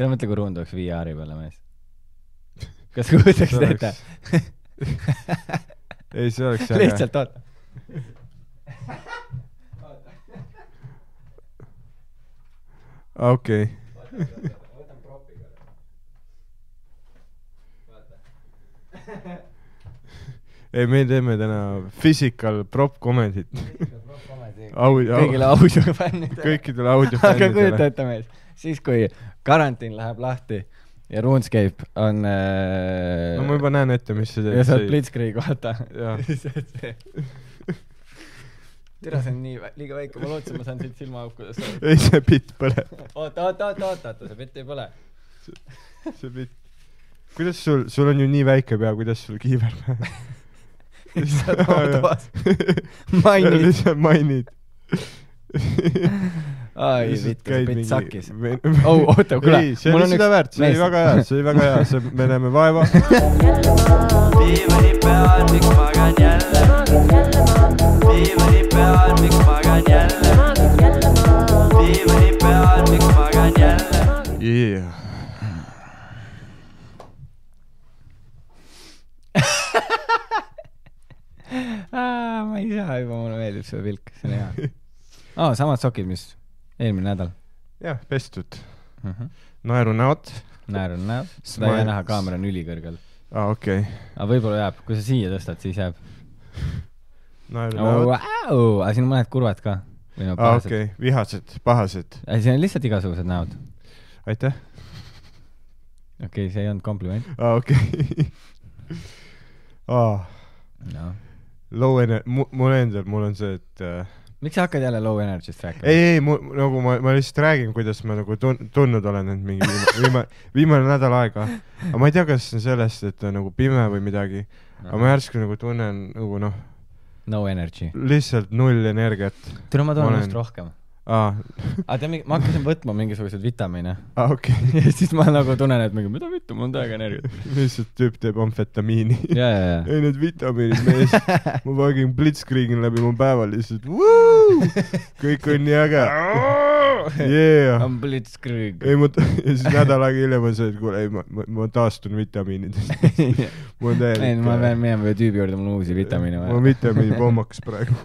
tere, mõtle, kui ruund oleks VR-i peale mees. kas kujutaks See ette? ei, see oleks äge. lihtsalt oota. okei. ei, me teeme täna physical prop comedy't. audio, kõigile audiofännidele. kõikidele aga kujuta audiofännidele. ette mees, siis kui karantiin läheb lahti ja RuneScape on äh, no ma juba näen ette, mis see ja teeb. Blitzkrieg, vaata. Jaa. tere, see on nii liiga väike, ma lootsin, ma saan siit silmaaukudest aru. ei, see bitt põleb, oota, oota, oota, oota, oota, see pilt ei põle. see bitt. kuidas sul, sul on ju nii väike pea, kuidas sul kiiver pähe? lihtsalt oma toas. mainid. lihtsalt mainid. ai, vittu, see pilt sakkis. oh, oh, oota, kuule. ei, see oli seda väärt, see oli väga hea, see oli väga hea, see, me näeme vaeva. diivani peal, miks magan jälle? diivani peal, miks magan jälle? diivani peal, miks magan jälle? Yeah. ma ei saa juba, mulle meeldib see pilk, see on hea. aa, samad sokid, mis eelmine nädal jah, pestud. mm. -hmm. naerunäod. näer on näo, seda ei jää näha, kaamera on ülikõrgel. aa, okei okay.. aga võib-olla jääb, kui sa siia tõstad, siis jääb naerunäod oh,. aga siin on mõned kurvad ka. aa, pahased okei okay., vihased, pahased. ei, siin on lihtsalt igasugused näod. aitäh. okei okay,, see ei olnud kompliment. aa, okei. aa, noh, low ener-, mul endal, mul on see, et äh, miks sa hakkad jälle low energy'st rääkima? ei, ei, nagu ma, ma lihtsalt räägin, kuidas ma nagu tun-, tundnud olen nüüd mingi viimane, viimane, viimane nädal aega. aga ma ei tea, kas see on sellest, et on nagu pime või midagi, aga ma järsku nagu tunnen nagu noh, no energy. lihtsalt null energiat. tule, ma Ma tunnen olen- just rohkem. aa, aga tead, ma hakkasin võtma mingisuguseid vitamiine aa okei okay. ja siis ma nagu tunnen, et mingi, mida vittu, mul on täiega energiat. lihtsalt tüüp teeb amfetamiini. ja, ja, ja. ei need vitamiinid mees, ma vagin blitzkriegin läbi mu päeva lihtsalt, kõik on nii äge. Yeah. on blitzkrieg. ei ma ja siis nädal aega hiljem on see, et kuule, ei ma, ma, ma taastun vitamiinidest. mul on ei, täielik. ma pean minema ühe tüübi juurde, mul on uusi vitamiine ma olen vitamiinipommakas praegu.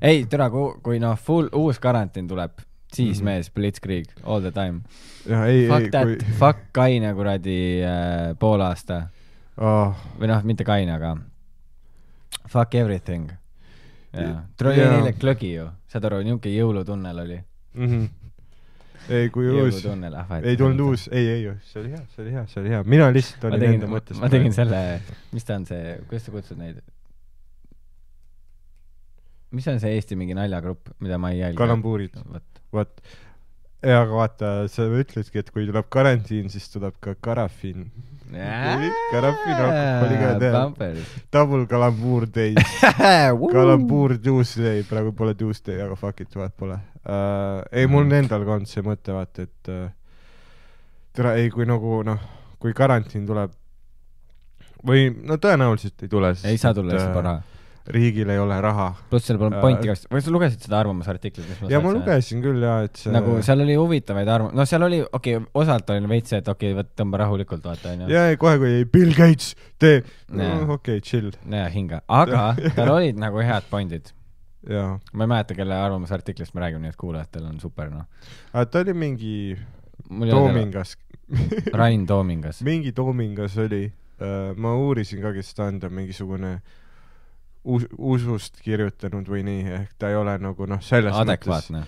ei, tere, kui, kui noh, full uus karantiin tuleb, siis mm. mees, blitzkrieg all the time. jah, ei, ei Fuck that kui fuck kaine kuradi äh, poolaasta oh,. või noh, mitte kaine, aga fuck everything. jaa, tule Jaa. oli eile glögi ju, saad aru, niuke jõulutunnel oli. Mm -hmm. ei, kui uus, ei tulnud uus, ei, ei, see oli hea, see oli hea, see oli hea, mina lihtsalt olin tegin enda, mõttes. ma tegin selle, mis ta on see, kuidas sa kutsud neid? mis on see Eesti mingi naljakrupp, mida ma ei jälgi? kalambuurid, vot, vot. ja aga vaata, sa ütlesidki, et kui tuleb karantiin, siis tuleb ka karafiin. karafiin alkoholiga teha. Double kalambuur day, kalambuur Tuesday, praegu pole Tuesday, aga fuck it, vahet pole uh,. ei, mul on endal ka olnud see mõte, vaata, et uh, tere, ei kui nagu noh, kui karantiin tuleb või no tõenäoliselt ei tule, ei saa tulla lihtsalt raha. riigil ei ole raha. pluss seal pole Äh, pointi ka, või sa lugesid seda arvamusartiklit, mis ma ja ma lugesin küll ja, et see nagu seal oli huvitavaid arvamusi, no seal oli, okei okay,, osalt oli veits see, et okei okay,, võt tõmba rahulikult, vaata onju. ja ei, kohe, kui Bill Gates, tee, Jaa. okei chill. ja hinga, aga tal olid nagu head pointid. Ma ei mäleta, kelle arvamusartiklist me räägime, nii et kuulajatel on super noh. ta oli mingi Toomingas Rain Toomingas. mingi Toomingas oli uh,, ma uurisin ka, kes ta on, ta on mingisugune us-, usust kirjutanud või nii, ehk ta ei ole nagu noh, selles mõttes adekvaatne.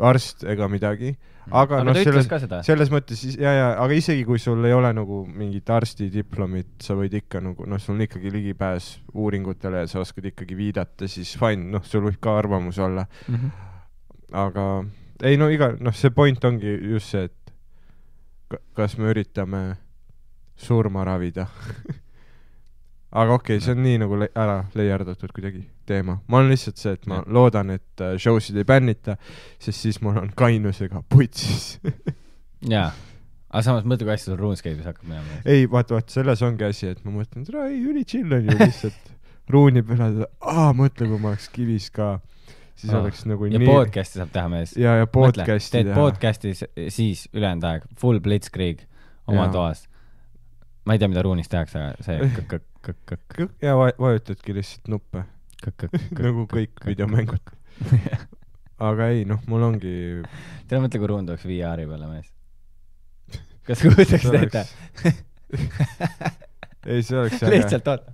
Arst ega midagi, aga noh, selles selles mõttes ja, ja aga isegi kui sul ei ole nagu mingit arstidiplomit, sa võid ikka nagu noh, sul on ikkagi ligipääs uuringutele ja sa oskad ikkagi viidata, siis fine, noh, sul võib ka arvamus olla, Mhm. aga ei no iga, noh, see point ongi just see, et ka- kas me üritame surma ravida. Aga okei okay,, see on nii nagu le ära leierdatud kuidagi teema. ma olen lihtsalt see, et ma Jah. loodan, et äh, show sid ei bännita, sest siis ma olen kainusega putsis jaa. aga samas mõtle, kui hästi sul RuneScape'is hakkab minema. ei, vaata, vaata, selles ongi asi, et ma mõtlen, et ei, üli chill on ju lihtsalt ruuni peale, aa, mõtle, kui ma oleks kivis ka. siis Oh. oleks nagu ja nii podcast'i saab teha mees. ja, ja podcast'i teed teha. podcast'i s- siis ülejäänud aeg, full blitzkrieg oma Jaa. toas. ma ei tea, mida ruunis tehakse, aga see kõkk-kõkk-kõkk-kõkk ja va- vajutadki lihtsalt nuppe, nagu kõik videomängud. aga ei, noh, mul ongi, tere, mõtle, kui ruum tuleks VR-i peale, mees. kas kujutaks See ette? ei, see oleks äge. lihtsalt oota.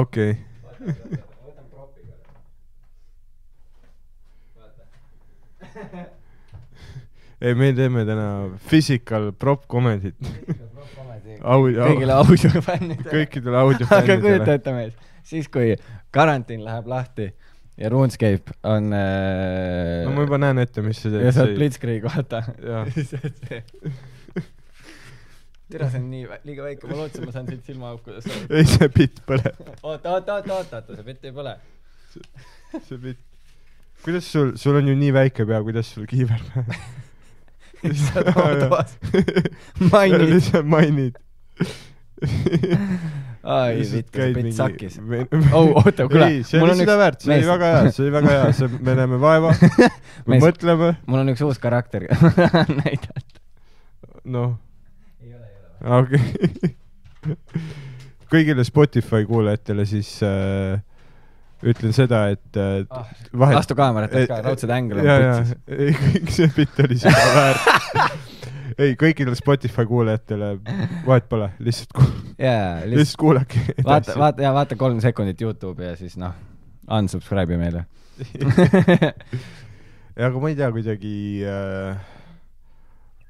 okei, ei, me teeme täna physical prop comedy't. audio, kõigile audiofännidele. kõikidele aga kujuta audiofännidele. ette, mees, siis kui karantiin läheb lahti ja RuneScape on äh, no ma juba näen ette, mis see ja sa oled teeb. Blitzkrieg, vaata. Tere, see on nii liiga väike, ma lootsin, ma saan siit silmaaukudest aru. ei, see bitt põleb, oota, oota, oota, oota, oota, see pilt ei põle. see bitt. kuidas sul, sul on ju nii väike pea, kuidas sul kiiver pähe? sa oled toas. mainid. lihtsalt mainid. ai, vitt, kas pilt sakkis? oh, Oh, oota, kuule, ei, see oli on seda üks- väärt, see oli väga hea, see oli väga hea, see, me näeme vaeva, me mõtleme, mul on üks uus karakter näidata. noh. okei. kõigile Spotify kuulajatele siis äh, ütlen seda, et äh, Ah, vahet- astu kaameratest ka, Eh, raudsed ängel on ja putsis., ei kõik see bitt oli seda väärt. ei, kõikidele Spotify kuulajatele vahet pole, lihtsalt ku-, jaa, lihtsalt lihtsalt kuulake vaata, vaata ja vaata kolm sekundit Youtube'i ja siis noh, unsubscribe'i meile. ja aga ma ei tea, kuidagi äh,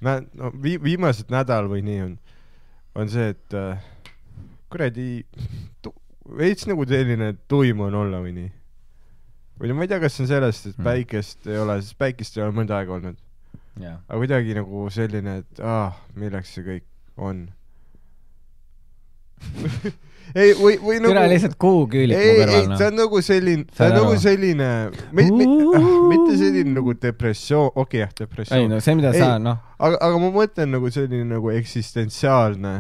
nä-, no vii-, viimased nädal või nii on, on see, et äh, kuradi tu- veits nagu selline tuim on olla või nii. või no ma ei tea, kas see on sellest, et Hmm. päikest ei ole, sest päikest ei ole mõnda aega olnud, jaa. aga kuidagi nagu selline, et aa, milleks see kõik on ei, või, või nagu lihtsalt kuuküülik mu ei, ei kõrval,, noh. on nagu selline, Saad on nagu selline, mitte selline nagu depressioon, okei okay, jah, ei depressioon, no see, mida Ei. sa, noh, aga, aga ma mõtlen nagu selline nagu eksistentsiaalne,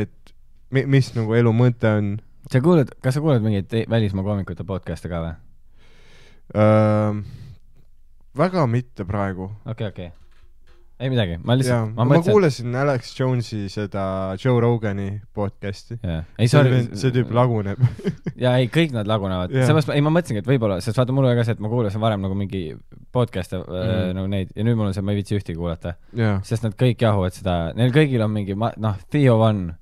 et mi, mis nagu elu mõte on sa kuulad, kas sa kuulad mingeid te- välismaa koomikute podcast'e ka või? ähm,. Väga mitte praegu. okei, okei. ei midagi, ma lihtsalt, ma, ma ma mõtlesin. kuulasin Alex Jones'i seda Joe Rogani podcast'i. jaa, ei see sorry. see tüüp laguneb. jaa, ei kõik nad lagunevad, Jaa. seepärast, ei ma mõtlesingi, et võib-olla, sest vaata, mul oli ka see, et ma kuulasin varem nagu mingi podcast'e mm. Mhm. nagu neid ja nüüd mul on see, ma ei viitsi ühtegi kuulata, jaa, sest nad kõik jahuvad seda, neil kõigil on mingi, noh, Theo One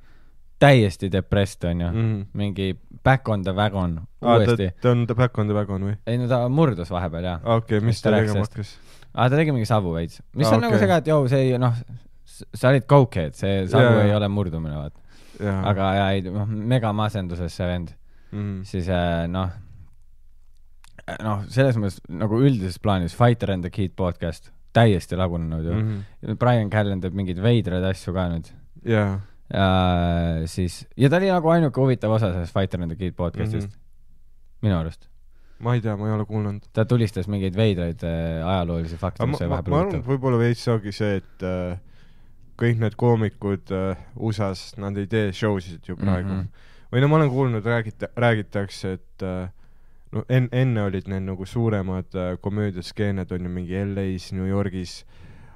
täiesti depressed onju mm., Mhm. mingi back on the wagon ta uuesti,. ta on The Back on the Wagon või? ei no ta murdus vahepeal jaa. okei, mis Mis ta tegema hakkas? aa, ta tegi mingi savu veits, mis Aa, on nagu okei. see ka, et jõu, see ei noh, sa olid cokehead, see savu Jaa. ei ole murdumine, vaata. aga jaa, ei noh, mega masenduses see vend, Mhm. siis äh, noh, noh, selles mõttes nagu üldises plaanis Fighter and the Kid podcast, täiesti lagunenud ju mm. -hmm. Brian Callen teeb mingeid veidraid asju ka nüüd jaa, ja siis, ja ta oli nagu ainuke huvitav osa sellest Fighter and the Kid podcast'ist mm. -hmm. minu arust. ma ei tea, ma ei ole kuulnud. ta tulistas mingeid veidraid äh, ajaloolisi fakte, mis sai vahepeal ma arvan, et võib-olla veits ongi see, et äh, kõik need koomikud äh, USA-s, nad ei tee show sid ju praegu mm. -hmm. või no ma olen kuulnud, räägita-, räägitakse, et äh, no en-, enne olid need nagu suuremad äh, komöödiaskeened on ju mingi LA-s, New Yorgis,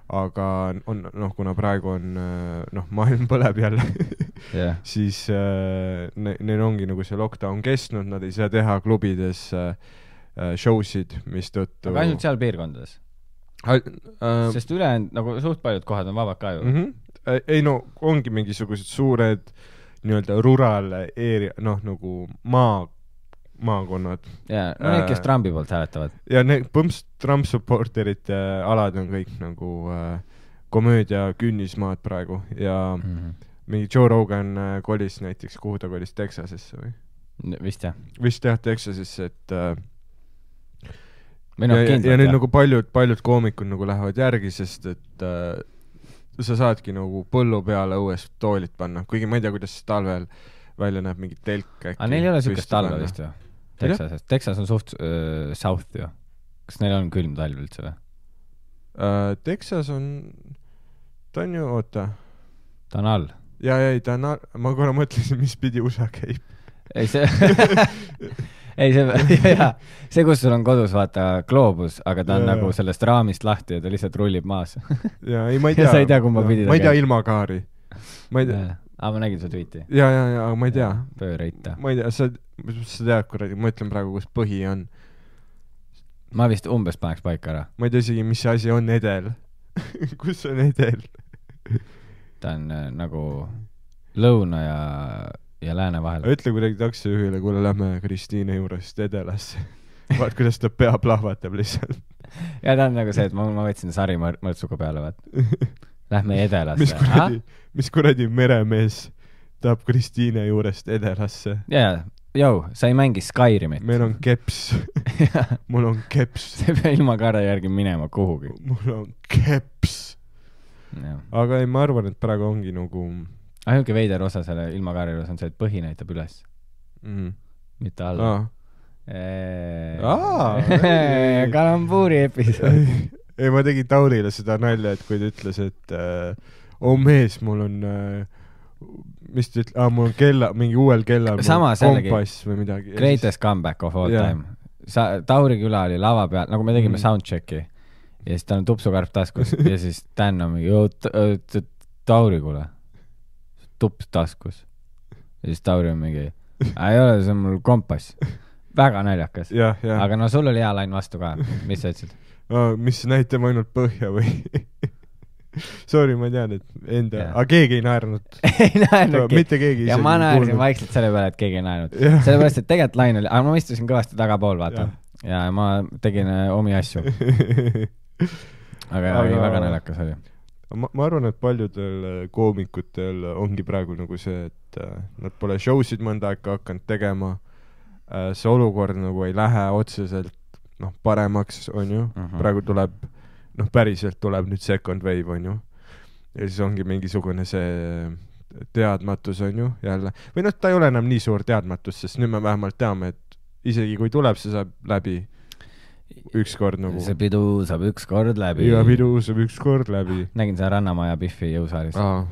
aga on noh, kuna praegu on noh, maailm põleb jälle jah, siis äh, ne-, neil ongi nagu see lockdown kestnud, nad ei saa teha klubides äh, show sid, mistõttu aga ainult seal piirkondades. Ai- äh, sest ülejäänud nagu suht paljud kohad on vabad ka ju mm. -hmm. ei no ongi mingisugused suured nii-öelda rural area, noh nagu maa, maakonnad ja no need, kes Äh, Trumpi poolt hääletavad. ja need põmps Trump supporterite alad on kõik nagu äh, komöödia künnismaad praegu ja Mm -hmm. mingi Joe Rogan äh, kolis näiteks, kuhu ta kolis, Texasesse või? vist jah. vist jah, Texasesse, et äh, noh, ja, ja, ja kindlalt nüüd nagu paljud, paljud koomikud nagu lähevad järgi, sest et äh, sa saadki nagu põllu peale õues toolid panna, kuigi ma ei tea, kuidas talvel välja näeb, mingi telk äkki. aga neil ei ole siukest talve vist ju? Texases, Texas on suht äh, south ju. kas neil on külm talv üldse või? uh,. Texas on, ta on ju, oota, ta on all. ja, ja ei ta on, ma korra mõtlesin, mis pidi USA käib. ei see ei see jaa, see, kus sul on kodus vaata gloobus, aga ta on Jaa, nagu sellest raamist lahti ja ta lihtsalt rullib maas. ja ei, ma ei Ja tea. sa ei tea, kumba pidi ta ma ei tea käib. ilmakaari. ma ei tea, aa, ma nägin su tweet'i. ja, ja, ja, aga ma ei tea. pööreita. ma ei tea, sa, sa tead kuradi, ma ütlen praegu, kus põhi on. ma vist umbes paneks paika ära. ma ei tea isegi, mis asi on edel. kus on edel? ta on äh, nagu lõuna ja, ja lääne vahel. ütle kuidagi taksojuhile, kuule, lähme Kristiine juurest edelasse. vaat, kuidas ta pea plahvatab lihtsalt. ja ta on nagu see, et ma, ma võtsin sari mõr- mõrtsuga peale, vaata. Lähme mis edelasse. kuradi, mis kuradi meremees tahab Kristiine juurest edelasse? jaa, jõu, sa ei mängi Skyrimit. meil on keps, mul on keps, sa ei pea ilma kaare järgi minema kuhugi. mul on keps. aga ei, ma arvan, et praegu ongi nagu ainuke veider osa selle ilma kaare juures on see, et põhi näitab üles, mm,. mitte alla. ei. kalambuuri episood. ei, ma tegin Taurile seda nalja, et kui ta ütles, et äh, oh mees, mul on äh, mis ta ütleb, aa mul on kella, mingi uuel kellal Samas jällegi, kompass või midagi. Greatest comeback of all Jaa. time. sa, Tauri küla oli lava peal, nagu me tegime Mm. soundcheck'i ja siis tal on tupsukarp taskus ja siis Dan on mingi, Tauri kuule, tups taskus. ja siis Tauri on mingi, ei ole, see on mul kompass. väga naljakas. aga no sul oli hea lain vastu ka, mis sa ütlesid? Mis näitab ainult põhja või Sorry, ma tean, et enda aga keegi ei naernud. ei naernudki. mitte keegi ja ma naersin vaikselt selle peale, et keegi ei naernud. Sellepärast, et tegelikult lain oli, aga ma istusin kõvasti tagapool, vaata ja ma tegin äh, omi asju, aga. Aga- ei, väga naljakas oli. ma, ma arvan, et paljudel äh, koomikutel ongi praegu nagu see, et äh, nad pole show sid mõnda aega hakanud tegema. see olukord nagu ei lähe otseselt noh, paremaks, onju. Mhm. praegu tuleb, noh, päriselt tuleb nüüd second wave, onju. ja siis ongi mingisugune see teadmatus, onju, jälle. või noh, ta ei ole enam nii suur teadmatus, sest nüüd me vähemalt teame, et isegi kui tuleb, see saab läbi ükskord nagu. see pidu saab ükskord läbi. iga pidu saab ükskord läbi. nägin seda Rannamaja Biffi jõusaalis, aa,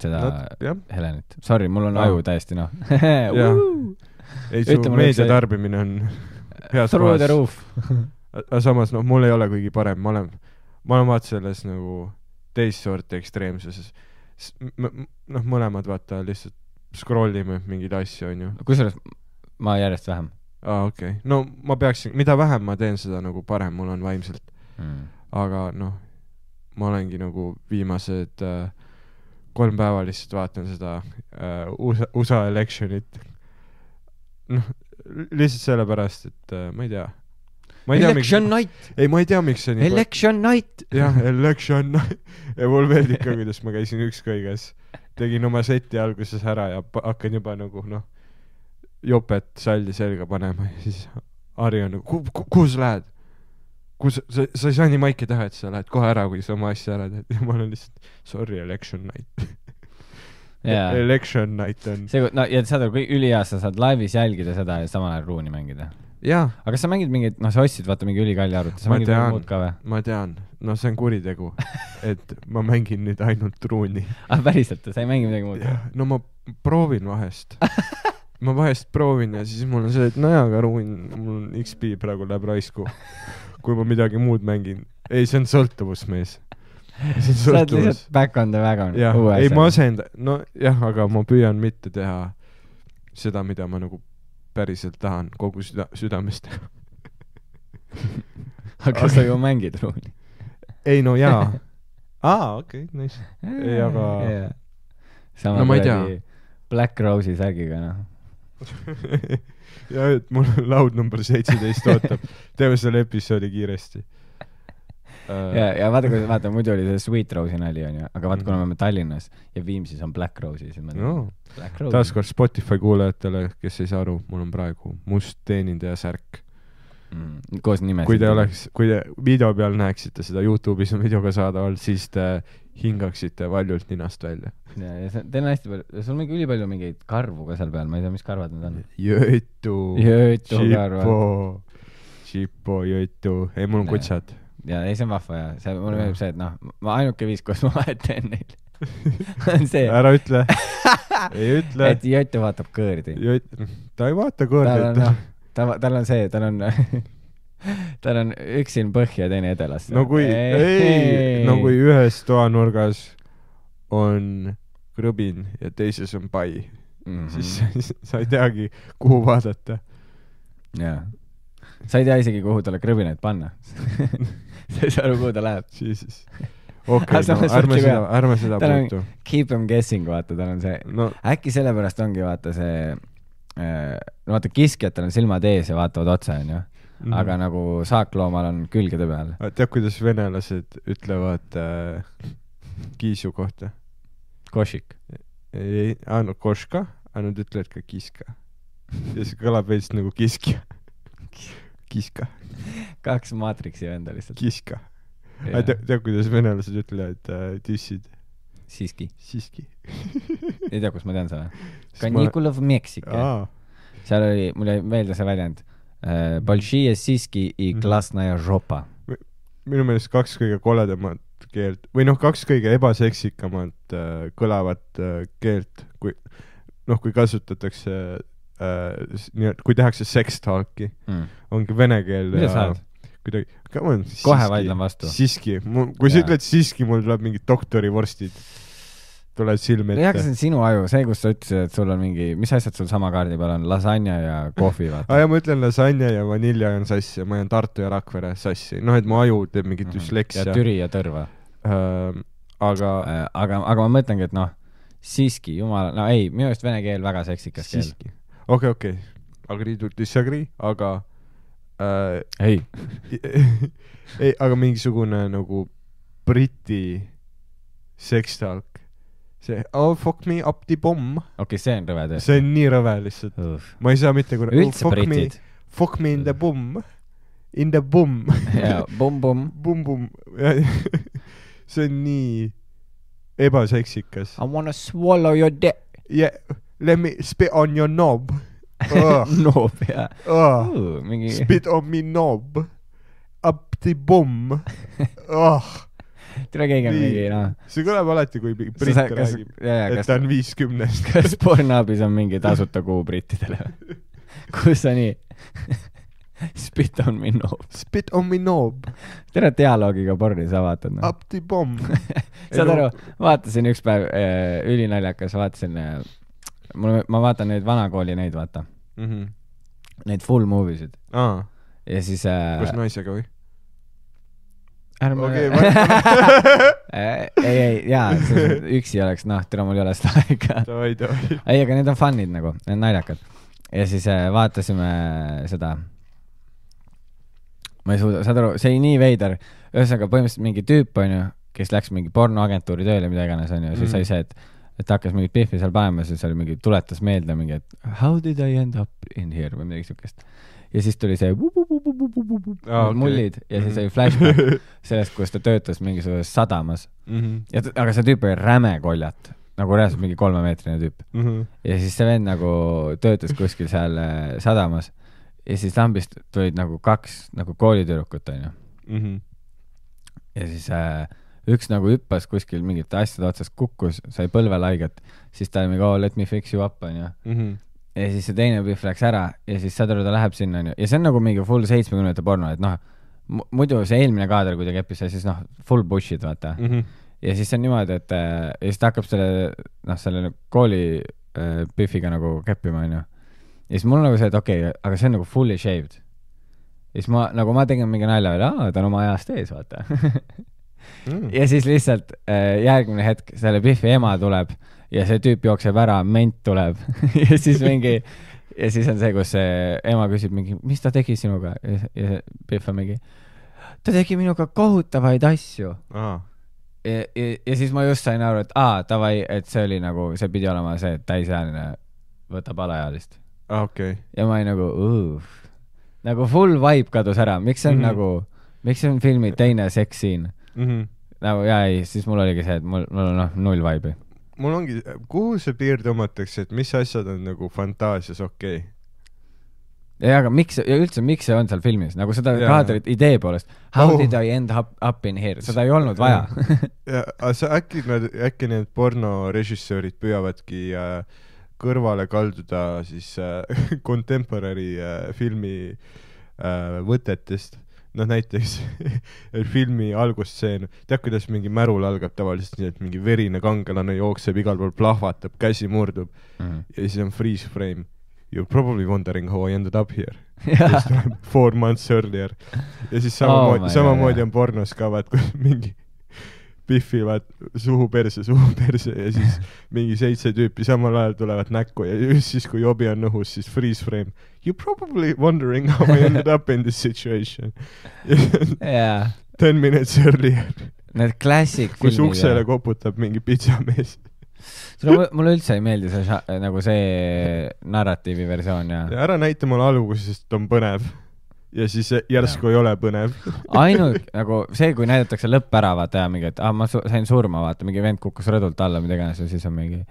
seda jah, Helenit. Sorry, mul on Aa. aju täiesti noh. Ei su meedia tarbimine on Through the roof. aga samas noh, mul ei ole kõige parem, ma olen, ma olen vaata selles nagu teist sorti ekstreemsuses. noh, mõlemad vaata lihtsalt scroll ime mingeid asju, onju. kusjuures ma järjest vähem aa, okei okay.. no ma peaksin, mida vähem ma teen, seda nagu parem mul on vaimselt. mm.. aga noh, ma olengi nagu viimased äh, kolm päeva lihtsalt vaatan seda äh, USA, USA election'it. noh, lihtsalt sellepärast, et äh, ma ei tea. ma ei tea, miks, Election night, ei ma ei tea, miks see nii election night. jah, election ja mul meeldib ka, kuidas ma käisin ükskõiges, tegin oma seti alguses ära ja hakkan juba nagu noh, jopet salli selga panema ja siis Harri on nagu, kuhu sa lähed? kus, sa, sa ei saa nii maiki teha, et sa lähed kohe ära, kui sa oma asja ära teed ja ma olen lihtsalt sorry, election night jaa. election night on. see, no ja saad aru, kui ülihea, sa saad laivis jälgida seda ja samal ajal ruuni mängida. aga kas sa mängid mingeid, noh, sa ostsid vaata mingi ülikalli arvuti, sa Ma mängid tean. muud ka või? ma tean, no see on kuritegu, et ma mängin nüüd ainult ruuni ah päriselt, sa ei mängi midagi muud? no ma proovin vahest. ma vahest proovin ja siis mul on see, et nojah, aga ruun, mul XP praegu läheb raisku. kui ma midagi muud mängin. ei, see on sõltuvus, mees. sa oled lihtsalt. back on the wagon. jah, ei ma asendan, nojah, aga ma püüan mitte teha seda, mida ma nagu päriselt tahan kogu süda-, südamest teha. aga sa ju mängid ruuni. ei no jaa. aa, okei, nice. Ei, aga- sama No ma ei tea. Black Rose'i särgiga, noh. ja et mul laud number seitseteist ootab. teeme selle episoodi kiiresti. Äh, ja, ja vaata, kui vaata, muidu oli see Sweet Rose'i nali onju, aga vaata, kuna Mhm. me oleme Tallinnas ja Viimsis on Black Rose'i, siis ma no taaskord Spotify kuulajatele, kes ei saa aru, mul on praegu must teenindaja särk. mm,. koos nimega. kui te oleks, kui te video peal näeksite seda, Youtube'is on video ka saadaval, siis te hingaksite valjult ninast välja. ja, ja teil on hästi palju, sul on mingi ülipalju mingeid karvu ka seal peal, ma ei tea, mis karvad need on. Jötu, Jötu karvad. Chipo, Jötu, ei mul on kutsad. Ja ei, see on vahva ja see, mulle meeldib see, et noh, ma ainuke viis, kus ma vahet teen neil. on see, ära ütle, ei ütle et. Jott vaatab kõõrdi. ta ei vaata tal on kõrget noh, ta, tal on see, tal on, tal on üks silm põhja ja teine edelasse. no kui, ei, no kui ühes toanurgas on krõbin ja teises on pai, mm. siis -hmm. sa ei teagi, kuhu vaadata. jaa. sa ei tea isegi, kuhu talle krõbinaid panna. Sa ei saa aru, kuhu ta läheb. siis, okei Aga, no ärme seda ärme seda puutu. Keep em guessing, vaata, tal on see, no äkki sellepärast ongi vaata see äh,, no vaata kiskjatel on silmad ees ja vaatavad otsa, onju. Mhm. aga nagu saakloomal on külgede peal. tead, kuidas venelased ütlevad äh, kiisu kohta? Košik. ei, no koška, aga nad ütlevad ka kiska. ja see kõlab veits nagu kiskja. kiska, kaks maatriksi venda lihtsalt. kiska. tead, kuidas venelased ütlevad äh, tissid? siiski. siiski. ei tea, kust ma tean seda. ma- Kanikulov Meksika. aa, seal oli, mul jäi meelde see väljend. Bolšije siiski i Mhm. klasnaja žopa. minu meelest kaks kõige koledamat keelt või noh, kaks kõige ebaseksikamat äh, kõlavat äh, keelt, kui noh, kui kasutatakse äh, kui tehakse sex talk'i, Mm. ongi vene keel mida sa arvad? kuidagi, come on. Kohe vaidlen vastu. siiski, kui sa Jaa. ütled siiski, mul tuleb mingid doktorivorstid, tulevad silme jah, aga see ette. on sinu aju, see, kus sa ütlesid, et sul on mingi, mis asjad sul sama kaardi peal on, lasanja ja kohvi, aa vaata. ja ma ütlen lasanja ja vanilja on sassi ja ma jään Tartu ja Rakvere sassi, noh et mu aju teeb mingit ja düsleksia. Türi ja Tõrva. aga aga, aga ma mõtlengi, et noh, siiski, jumal, no ei, minu arust vene keel väga seksikas keel. okei, okei, agree to disagree, aga äh, ei, ei, aga mingisugune nagu Briti sekstalk, see oh fuck me up the bomb, okei okay,, see on rõve tõesti. see on nii rõve lihtsalt, ma ei saa mitte kunagi üldse fuck me, britid. fuck me in the bum, in the bum, jaa, pumm-pumm. bum-bum, see on nii ebaseksikas. I wanna swallow your dick. yeah, let me spit on your knob no pea. oh. mingi. Spit on me knob. Up the bum oh,. tere, keegi on mingi, noh. see kõlab alati, kui britt räägib, jaa, et kas ta, on viiskümnest. kas Pornhubis on mingi tasuta kuu brittidele? kus sa nii? Spit on me knob. Spit on me knob. tere, dialoogiga porni sa vaatad, noh. Up the bum. saad aru, vaatasin üks päev äh,, ülinaljakas, vaatasin äh,, mul, ma vaatan neid vanakooli neid, vaata, Mhm. neid full movie sid ja siis äh, koos naisega või? ärme okei, Äh, ei, ei, jaa, üksi oleks, noh, tere, mul ei ole seda aega. davai, davai. ei, aga need on fun'id nagu, need on naljakad. ja siis äh, vaatasime seda, ma ei suuda, saad aru, see oli nii veider, ühesõnaga põhimõtteliselt mingi tüüp onju, kes läks mingi pornoagentuuri tööle, mida iganes onju, siis Mhm. sai see, et et ta hakkas mingit Biffi seal panema, siis oli mingi, tuletas meelde mingi, et how did I end up in here või midagi siukest. ja siis tuli see Aa, okei. mullid ja siis Mhm. oli flashback sellest, kus ta töötas mingisuguses sadamas Mhm. ja, aga see tüüp oli räme koljat, nagu reaalselt mingi kolmemeetrine tüüp. Mhm. ja siis see vend nagu töötas kuskil seal äh, sadamas ja siis lambist tulid nagu kaks nagu koolitüdrukut onju Mhm. ja siis äh, üks nagu hüppas kuskil mingite asjade otsast, kukkus, sai põlvele haiget, siis ta oli mingi oh let me fix you up onju ja siis see teine pihv läks ära ja siis saad aru, ta läheb sinna onju ja see on nagu mingi full seitsmekümnendate porno, et noh, muidu see eelmine kaader, kui ta keppis, siis noh, full bullshit vaata Mhm. ja siis on niimoodi, et ja siis ta hakkab selle, noh, selle kooli äh, Biffiga nagu keppima, onju. ja siis mul on nagu see, et okei okay,, aga see on nagu fully shaved. ja siis ma, nagu ma tegin mingi nalja veel, aa, ta on oma ajast ees, vaata. Mhm. ja siis lihtsalt äh, järgmine hetk selle Biffi ema tuleb ja see tüüp jookseb ära, ment tuleb ja siis mingi ja siis on see, kus see ema küsib mingi, mis ta tegi sinuga ja, ja see Biff on mingi, ta tegi minuga kohutavaid asju aa, ja, ja, ja siis ma just sain aru, et aa, davai, et see oli nagu, see pidi olema see, et täisealine võtab alaealist. aa okei. ja ma olin nagu, nagu full vibe kadus ära, miks see on mm. -hmm. nagu, miks see on filmi teine sekssiin? Mhm. nagu jaa, ei, siis mul oligi see, et mul, mul on noh, null vibe'i. mul ongi, kuhu see piir tõmmatakse, et mis asjad on nagu fantaasias okei okay?? ja aga miks ja üldse, miks see on seal filmis, nagu seda Jaa. kaadrit idee poolest, how Oh. did I end up, up in here, seda ei olnud vaja. ja aga sa äkki nad, äkki need pornorežissöörid püüavadki äh, kõrvale kalduda siis äh, contemporary äh, filmi äh, võtetest. noh, näiteks filmi algusstseen, tead, kuidas mingi märul algab tavaliselt nii, et mingi verine kangelane jookseb igal pool, plahvatab, käsi murdub Mhm. ja siis on freeze frame. You are probably wondering how I ended up here. tuleb four months earlier ja siis samamoodi oh, samamoodi on pornos ka vaat, kus mingi pihvivad suhu perse, suhu perse ja siis mingi seitse tüüpi samal ajal tulevad näkku ja just siis, kui jobi on õhus, siis freeze frame. You probably wondering how I ended up in this situation. jaa, Ten minutes earlier, need klassik kus uksele koputab mingi pitsamees. mulle, mulle üldse ei meeldi see nagu see narratiivi versioon ja ära näita mulle algusest on põnev ja siis järsku ei ole põnev. ainult nagu see, kui näidatakse lõpp ära, vaata ja mingi, et ah, ma su sain surma, vaata, mingi vend kukkus rõdult alla, mida iganes ja siis on mingi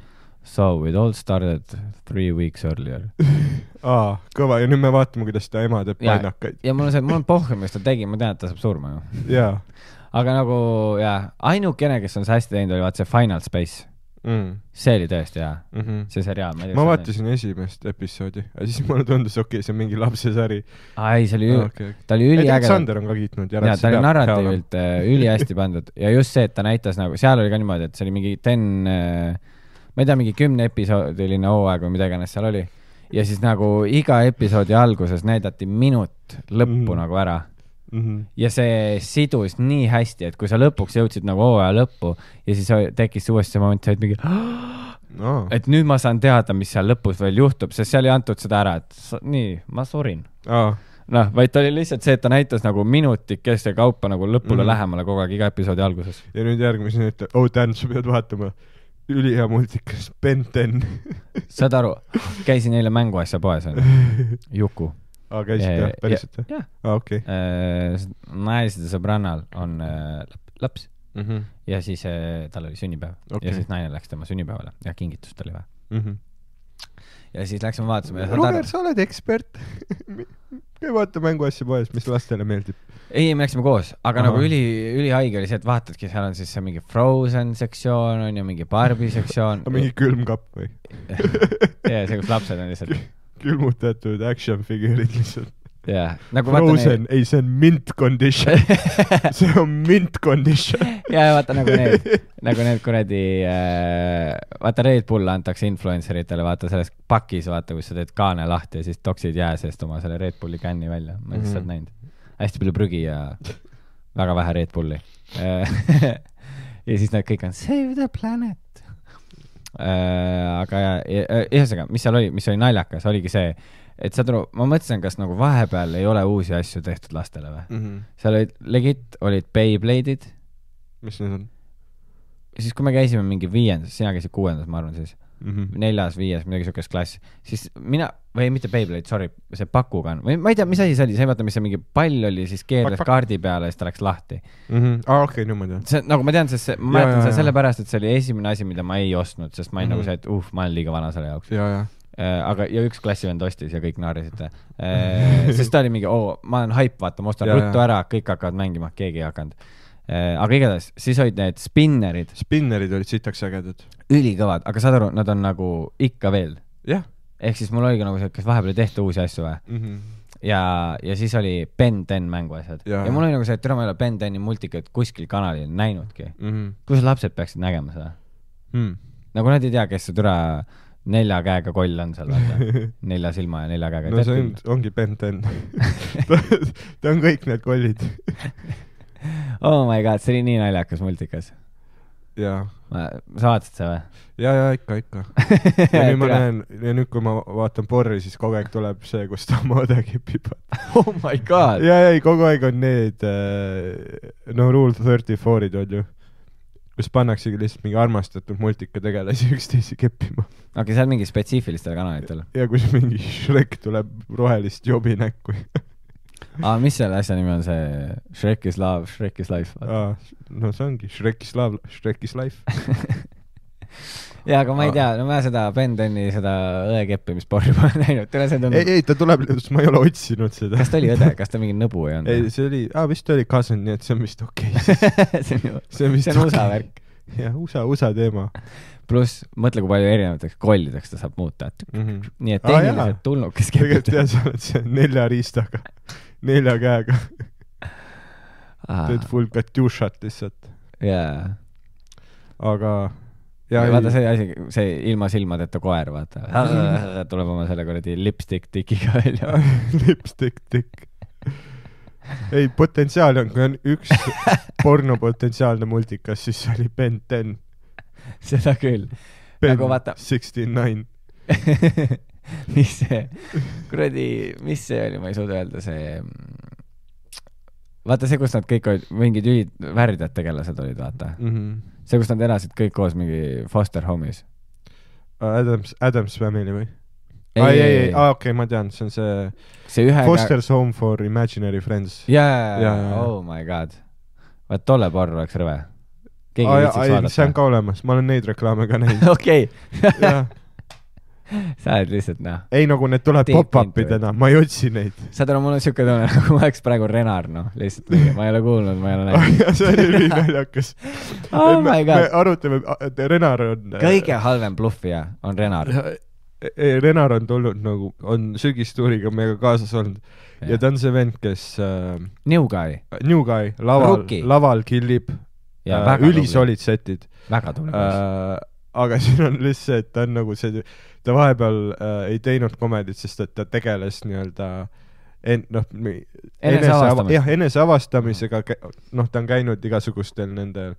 So it all started three weeks earlier. aa, kõva ja nüüd me vaatame, kuidas ta ema teeb Ja- painakaid. ja mul on see, mul on pohhu, mis ta tegi, ma tean, et ta saab surma ju. jaa aga nagu jaa, ainukene, kes on see hästi teinud, oli vaat see Final Space. mm.. see oli tõesti hea, Mm -hmm. see seriaal, ma ma. vaatasin esimest episoodi, aga siis mulle tundus, okei okay,, see on mingi lapsesari. aa ei, see oli üli, okay. ta oli üliäge. Sander on ka kiitnud ja jaa, ta oli narratiivilt äh, ülihästi pandud ja just see, et ta näitas nagu, seal oli ka niimoodi, et see oli mingi ten, ma ei tea, mingi kümne episoodiline hooaeg või mida iganes seal oli. ja siis nagu iga episoodi alguses näidati minut lõppu mm. nagu ära mm. -hmm. ja see sidus nii hästi, et kui sa lõpuks jõudsid nagu hooaja lõppu ja siis tekkis uuesti see moment, sa olid mingi, No. et nüüd ma saan teada, mis seal lõpus veel juhtub, sest seal ei antud seda ära, et sa, nii, ma surin. Aa, noh, vaid ta oli lihtsalt see, et ta näitas nagu minutikeste kaupa nagu lõpule mm. lähemale kogu aeg iga episoodi alguses. ja nüüd järgmisena ütleb, oh Dan, sa pead vaatama ülihea multikas Ben ten. saad aru, käisin eile mänguasja poes onju, Juku. aa, käisid Ja- jah ja-, päriselt jah? jah, aa, okei. naisede sõbrannal on äh, lap- laps Mhm, ja siis äh, tal oli sünnipäev okay. Ja siis naine läks tema sünnipäevale ja kingitust oli vaja. mhm. Ja siis läksime vaatasime Roger, sa oled ekspert. käi vaata mänguasja poes, mis lastele meeldib. ei, me läksime koos, aga Ahah. nagu üli, ülihaige oli see, et vaatadki, seal on siis see mingi Frozen sektsioon on ju, mingi Barbi sektsioon. mingi külmkapp või? ja see, kus lapsed on lihtsalt, külmutatud action figüürid lihtsalt. jah, nagu vaata Frozen, ei see on mint condition. see on mint condition. ja vaata nagu need, nagu need kuradi äh,, vaata Red Bull antakse influencer itele, vaata selles pakis, vaata, kus sa teed kaane lahti ja siis toksid jää seest oma selle Red Bulli känni välja, ma olen lihtsalt Mhm. näinud. hästi palju prügi ja väga vähe Red Bulli. ja siis nad kõik on save the planet. aga ja, ja ühesõnaga, mis seal oli, mis oli naljakas, oligi see, et saad aru, ma mõtlesin, kas nagu vahepeal ei ole uusi asju tehtud lastele või. Mhm. seal olid, legit olid Beyblade'id mis need on siis kui me käisime mingi viiendas, sina käisid kuuendas, ma arvan siis, mm? -hmm. neljas, viies, midagi siukest klass, siis mina, või mitte Beyblade, sorry, see pakugan või ma ei tea, mis asi see oli, sa ei vaata, mis see mingi pall oli, siis keerles Pak- pak- kaardi peale ja siis ta läks lahti. Mm -hmm. aa, okei, nüüd ma tean. see nagu ma tean, sest see, ma mäletan seda sellepärast, et see oli esimene asi, mida ma ei ostnud, sest ma olin Mhm. nagu see, et uh, ma olen liiga vana selle jaoks. ja, ja. aga, ja üks klassivend ostis ja kõik naerisid. sest ta oli mingi, oo, ma olen haip, vaata, ma ostan Jaa, ruttu jaa. ära, kõik hakkavad mängima, keegi ei hakanud. aga igatahes, siis olid need spinnerid, spinnerid olid sitaks ägedad. ülikõvad, aga saad aru, nad on nagu ikka veel. ehk siis mul oligi nagu see, kas vahepeal ei tehta uusi asju või? mm. -hmm. ja, ja siis oli Ben Ten mänguasjad. Jaa. ja mul oli nagu see, et täna ma ei ole Ben Teni multikat kuskil kanalil näinudki. Mm -hmm. kuidas lapsed peaksid nägema seda? Mm. nagu nad ei tea, kes see türa nelja käega koll on seal, vaata. nelja silma ja nelja käega. no see on, ongi Ben Ten ta on kõik need kollid. oh my god, see oli nii naljakas multikas. ja, sa vaatasid seda või? ja, ja ikka, ikka. ja nüüd ma näen, ja nüüd, kui ma vaatan porri, siis kogu aeg tuleb see, kus ta oma õde kipib. oh my god. ja, ei, kogu aeg on need äh, no Rule thirty four'id on ju, kus pannaksegi lihtsalt mingi armastatud multikategelasi üksteise keppima. okei, see on mingi spetsiifilistel kanalitel. ja kus mingi Shrek tuleb rohelist jobi näkku. aa, mis selle asja nimi on see Shrek is love, Shrek is life? no see ongi Shrek is love, Shrek is life. jaa, aga ma ei tea, no ma seda Ben Teni seda õekeppimisporri pole näinud, tule see ei, tundub, ei ta tuleb, ma ei ole otsinud seda. kas ta oli õde, kas ta mingi nõbu ei ei, olnud? see oli, aa vist oli cousin, nii et see on vist okei okay. see on ju, see on see on USA värk. jah, USA, USA teema pluss mõtle, kui palju erinevateks kollideks ta saab muuta, mm. -hmm. nii et Aa, jaa. tehniliselt tulnukes tegelikult jah, sa oled see nelja riistaga, nelja käega, teed full katjušat lihtsalt, jaa, aga ja vaata see asi, see ilma silmadeta koer, vaata tuleb oma selle kuradi lipstick tikiga välja. lipstick tikk. ei, potentsiaali on, kui on üks porno potentsiaalne multikas, siis see oli Ben Ten. seda küll. Ben Nagu vaata- sixty nine. mis see, kuradi, mis see oli, ma ei suuda öelda, see vaata see, kus nad kõik olid, mingid ülid värdjad tegelased olid, vaata. Mhm. see, kus nad elasid kõik koos mingi foster home'is. Adams, Adams Family või? ei, ei, ei, aa okei, ma tean, see on see see ühe Foster's Home for Imaginary Friends. jaa Jaa, oh my god. vaat tolle porr oleks rõve. keegi viitsiks ei, see on vaadata. ka olemas, ma olen neid reklaame ka näinud. okei, sa oled lihtsalt noh. ei nagu need tulevad pop-up idena, ma ei otsi neid. saad aru, mul on siuke tunne, nagu ma oleks praegu Renar, noh, lihtsalt ma ei ole kuulnud, ma ei ole näinud. see oli ülinaljakas. oh my me god. arutame, et Renar on. kõige halvem bluffija on Renar. ei, Renar on tulnud nagu, on sügistuuriga meiega kaasas olnud ja ta on see vend, kes äh, New guy New Guy laval laval killib ja äh,, ülisolid setid väga tubli poiss. äh,. aga siin on lihtsalt ta on nagu see, ta vahepeal äh, ei teinud komedit, sest et ta tegeles nii-öelda en-, noh, Eneseavastamisega. jah, eneseavastamisega, noh, ta on käinud igasugustel nendel,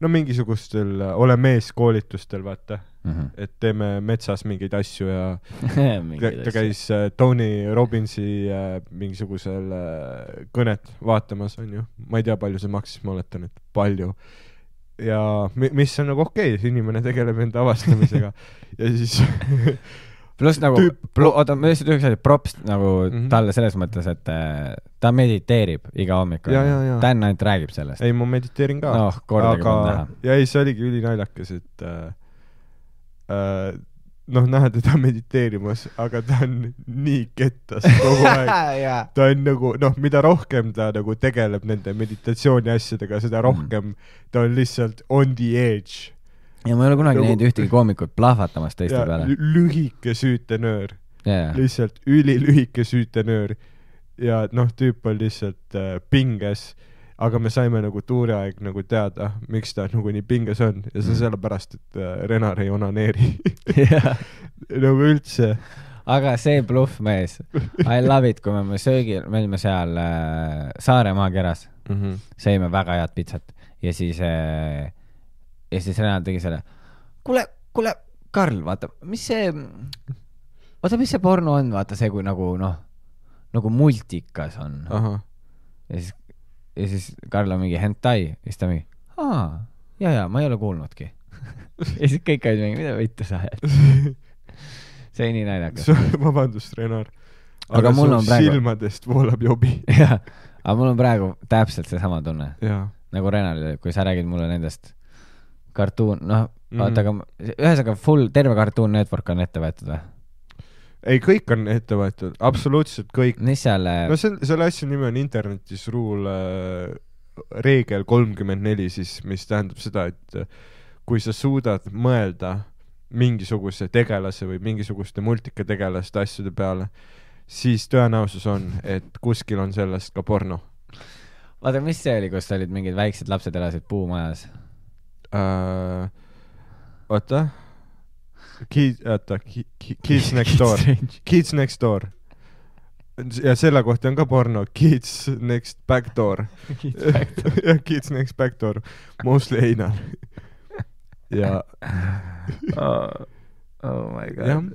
no mingisugustel ole mees koolitustel, vaata, Mhm. et teeme metsas mingeid asju ja ta, ta käis äh, Tony Robbinsi äh, mingisugusel äh, kõnet vaatamas, onju. ma ei tea, palju see maksis, ma oletan, et palju. Ja mi- mis on nagu okei okay,, inimene tegeleb enda avastamisega ja siis pluss nagu oota, ma lihtsalt üheks asjaks props nagu mm. -hmm. talle selles mõttes, et äh, ta mediteerib iga hommikul. Dan ainult räägib sellest. ei, ma mediteerin ka noh, kordagi aga polnud näha. ja ei, see oligi ülinaljakas, et äh, äh, noh, näha teda mediteerimas, aga ta on nii kettas kogu aeg. ta on nagu noh, mida rohkem ta nagu tegeleb nende meditatsiooni asjadega, seda rohkem ta on lihtsalt on the edge. ja ma ei ole kunagi Nagu- näinud ühtegi koomikut plahvatamas teiste ja peale. lü- lühike süütenöör, jaa, lihtsalt ülilühike süütenöör ja noh, tüüp on lihtsalt äh, pinges, aga me saime nagu tuuri aeg nagu teada, miks ta nagu nii pinges on ja see Mhm. sellepärast, et äh, Renar ei onaneeri nagu üldse. aga see bluffmees, I love it, kui me olime söögil, me olime seal äh, Saaremaa keras, Mm -hmm. sõime väga head pitsat ja siis äh,, ja siis Renat tegi selle, kuule, kuule, Karl, vaata, mis see, oota, mis see porno on, vaata see, kui nagu noh, nagu multikas on. ja siis, ja siis Karl on mingi hentai ja siis ta mingi, aa, ja, ja ma ei ole kuulnudki. ja siis kõik olid mingi, mida võite sa ajad. see oli nii naljakas. vabandust, Renar. Aga mul on praegu- silmadest voolab jobi. jah, aga mul on praegu täpselt seesama tunne nagu Renalile, kui sa räägid mulle nendest kartuun, noh, Mhm. vaata, aga ühesõnaga full, terve Cartoon Network on ette võetud või? ei, kõik on ette võetud, absoluutselt kõik. mis seal äh, no see, selle asja nimi on internetis rule äh, reegel kolmkümmend neli siis, mis tähendab seda, et äh, kui sa suudad mõelda mingisuguse tegelase või mingisuguste multikategelaste asjade peale, siis tõenäosus on, et kuskil on sellest ka porno vaata, mis see oli, kus olid mingid väiksed lapsed elasid puumajas? äh,. oota, Kids, oota, Kids Next Door, Kids Next Door. ja selle kohta on ka porno, Kids Next Back Door. jah, Kids Next Back Door, mostly anal. ja oh, oh my jah god.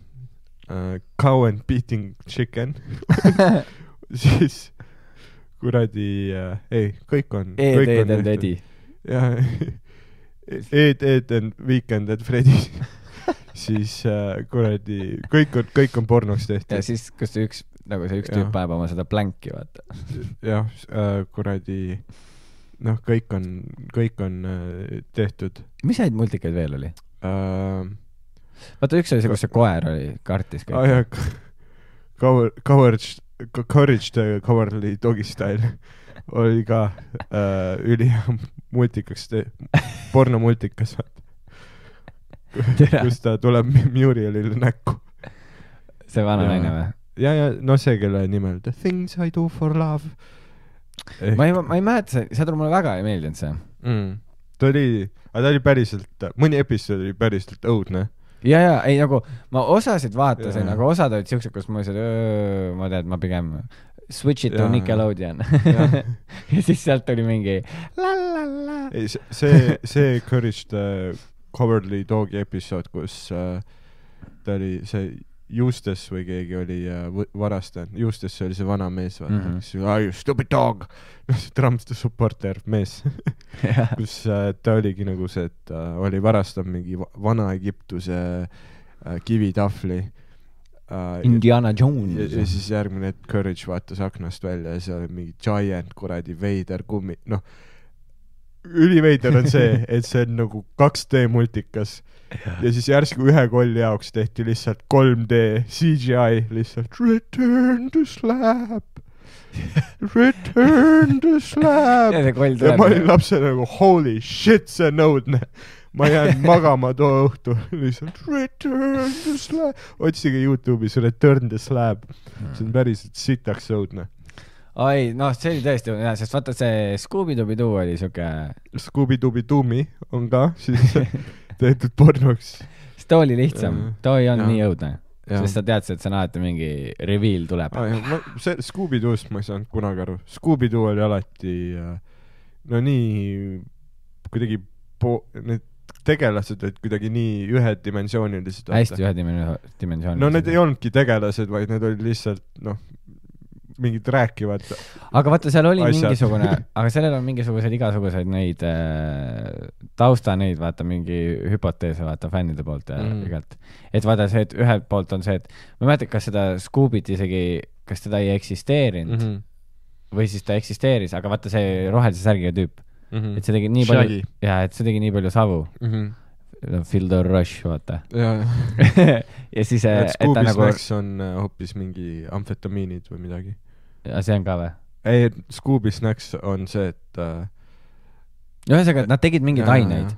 uh,, Cow and Beating Chicken siis kuradi uh,, ei, kõik on. Ed, Ed and Eddie. jah, Ed, Ed and Weekend at Freddy's, siis uh, kuradi, kõik on, kõik on pornoks ja tehtud. siis, kus see üks, nagu see üks Jah. tüüp paneb oma seda plänki, vaata. jah uh,, kuradi, noh, kõik on, kõik on uh, tehtud mis häid multikaid veel oli? uh,. vaata, üks oli see, kus see koer oli, kartis aa kõik. jaa, cover, coverage, courage the cowardly doggy style oli ka äh, ülihea multikas, pornomultikas, kus ta tuleb Murielile näkku. see vana naine või? ja, ja no see, kelle nimel The things I do for love. ma ei, ma ei mäleta, see, seda mulle väga ei meeldinud see. mm.. ta oli, aga ta oli päriselt, mõni episood oli päriselt õudne. ja, ja ei nagu ma osasid vaatasin, aga osad olid siuksed, kus ma mõtlesin, ma tean, ma pigem switch it to. Nickelodeon. Jah. ja siis sealt tuli mingi la la la. ei, see, see Courage the cowardly dog'i episood, kus äh, ta oli see Eustace või keegi oli äh, varastanud, Eustace oli see vana mees, vaata mm, -hmm. kes are you stupid dog, noh see Trump supporter mees kus äh, ta oligi nagu see, et ta oli varastanud mingi va- Vana-Egiptuse äh, kivitahvli äh,. Indiana ja, Jones ja. siis järgmine hetk Courage vaatas aknast välja ja seal oli mingi giant kuradi veider kummi, noh, üliveider on see, et see on nagu 2D multikas. Ja siis järsku ühe kolli jaoks tehti lihtsalt 3D CGI lihtsalt return to slab, return to slab! Ja ja ma olin lapsena nagu holy shit, see on õudne. ma jään magama too õhtu lihtsalt return to slab, otsige Youtube'is return to slab, see on päriselt sitaks õudne. oi, noh, see oli tõesti hea, sest vaata see Scooby-Dooby-Doo oli siuke, Scooby-Dooby-Doomi on ka siis tehtud pornoks. sest too oli lihtsam too ei olnud Jaa. nii õudne. sest sa teadsid, et see on alati mingi reveal tuleb. See Scooby-Doost ma ei saanud kunagi aru, Scooby-Doo oli alati äh, no nii kuidagi po-, need tegelased olid kuidagi nii ühedimensioonilised. hästi ühedimensioonilised. no need ei olnudki tegelased, vaid need olid lihtsalt noh, mingid rääkivad. aga vaata, seal oli asjad. mingisugune, aga sellel on mingisuguseid igasuguseid neid äh, tausta neid, vaata mingi hüpoteese, vaata fännide poolt ja Mm. mm. igalt. et vaata see, et ühelt poolt on see, et ma ei mäleta, kas seda Scoobit isegi, kas teda ei eksisteerinud mm. -hmm. või siis ta eksisteeris, aga vaata see rohelise särgiga tüüp, Mhm. et see tegi nii palju, jaa, et see tegi nii palju savu. Feel the rush, vaata. ja, ja siis, et et ta nagu, on äh, hoopis mingi amfetamiinid või midagi. see on ka või? ei, et Scooby Snacks on see, et äh, ühesõnaga, et nad tegid mingeid Jaa, aineid.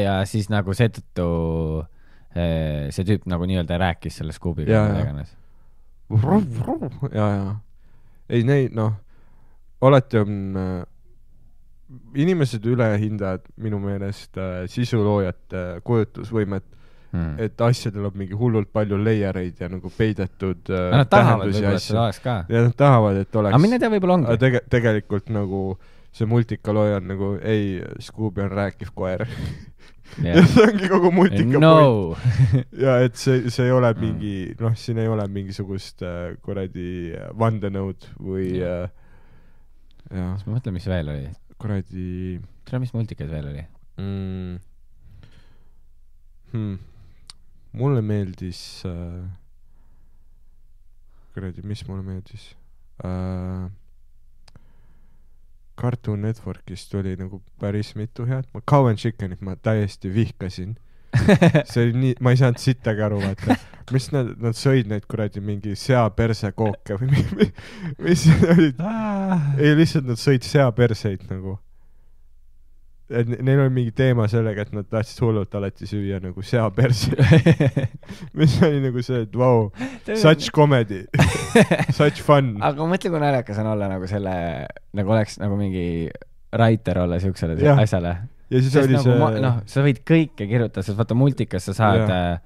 ja siis nagu seetõttu see tüüp nagu nii-öelda rääkis selle Scoobiga või iganes. ja, ja ei neid noh, alati on äh, inimesed ülehindavad minu meelest äh, sisuloojate kujutlusvõimet, Hmm. et asjadel on mingi hullult palju layer eid ja nagu peidetud äh, Nad tahavad võib-olla, ja et seda oleks ka. ja nad tahavad, et oleks aga mine tea, võib-olla ongi. tege-, tegelikult nagu see multikalooja on nagu ei, Scooby on rääkiv koer ja see ongi kogu multika point. no, ja et see, see ei ole Mm. mingi, noh, siin ei ole mingisugust äh, kuradi vandenõud või äh, jah, siis ma mõtlen, mis veel oli. Kuradi tere, mis multikas veel oli? mm,. Hmm. mulle meeldis äh,, kuradi, mis mulle meeldis äh,? Cartoon Networkist tuli nagu päris mitu head, ma Cow and Chickenit ma täiesti vihkasin. see oli nii, ma ei saanud sittagi aru, vaata, mis nad, nad sõid neid kuradi mingi seapersekooke või mi- mi- mis need olid, ei lihtsalt nad sõid seaperseid nagu. et ne- neil oli mingi teema sellega, et nad tahtsid hullult alati süüa nagu seaperseid, mis oli nagu see, et vau wow,, such comedy, such fun. aga mõtle, kui naljakas on olla nagu selle, nagu oleks nagu mingi writer olla siuksele asjale. Ja siis sest oli nagu see noh, sa võid kõike kirjutada, sest vaata multikas sa saad Jah.,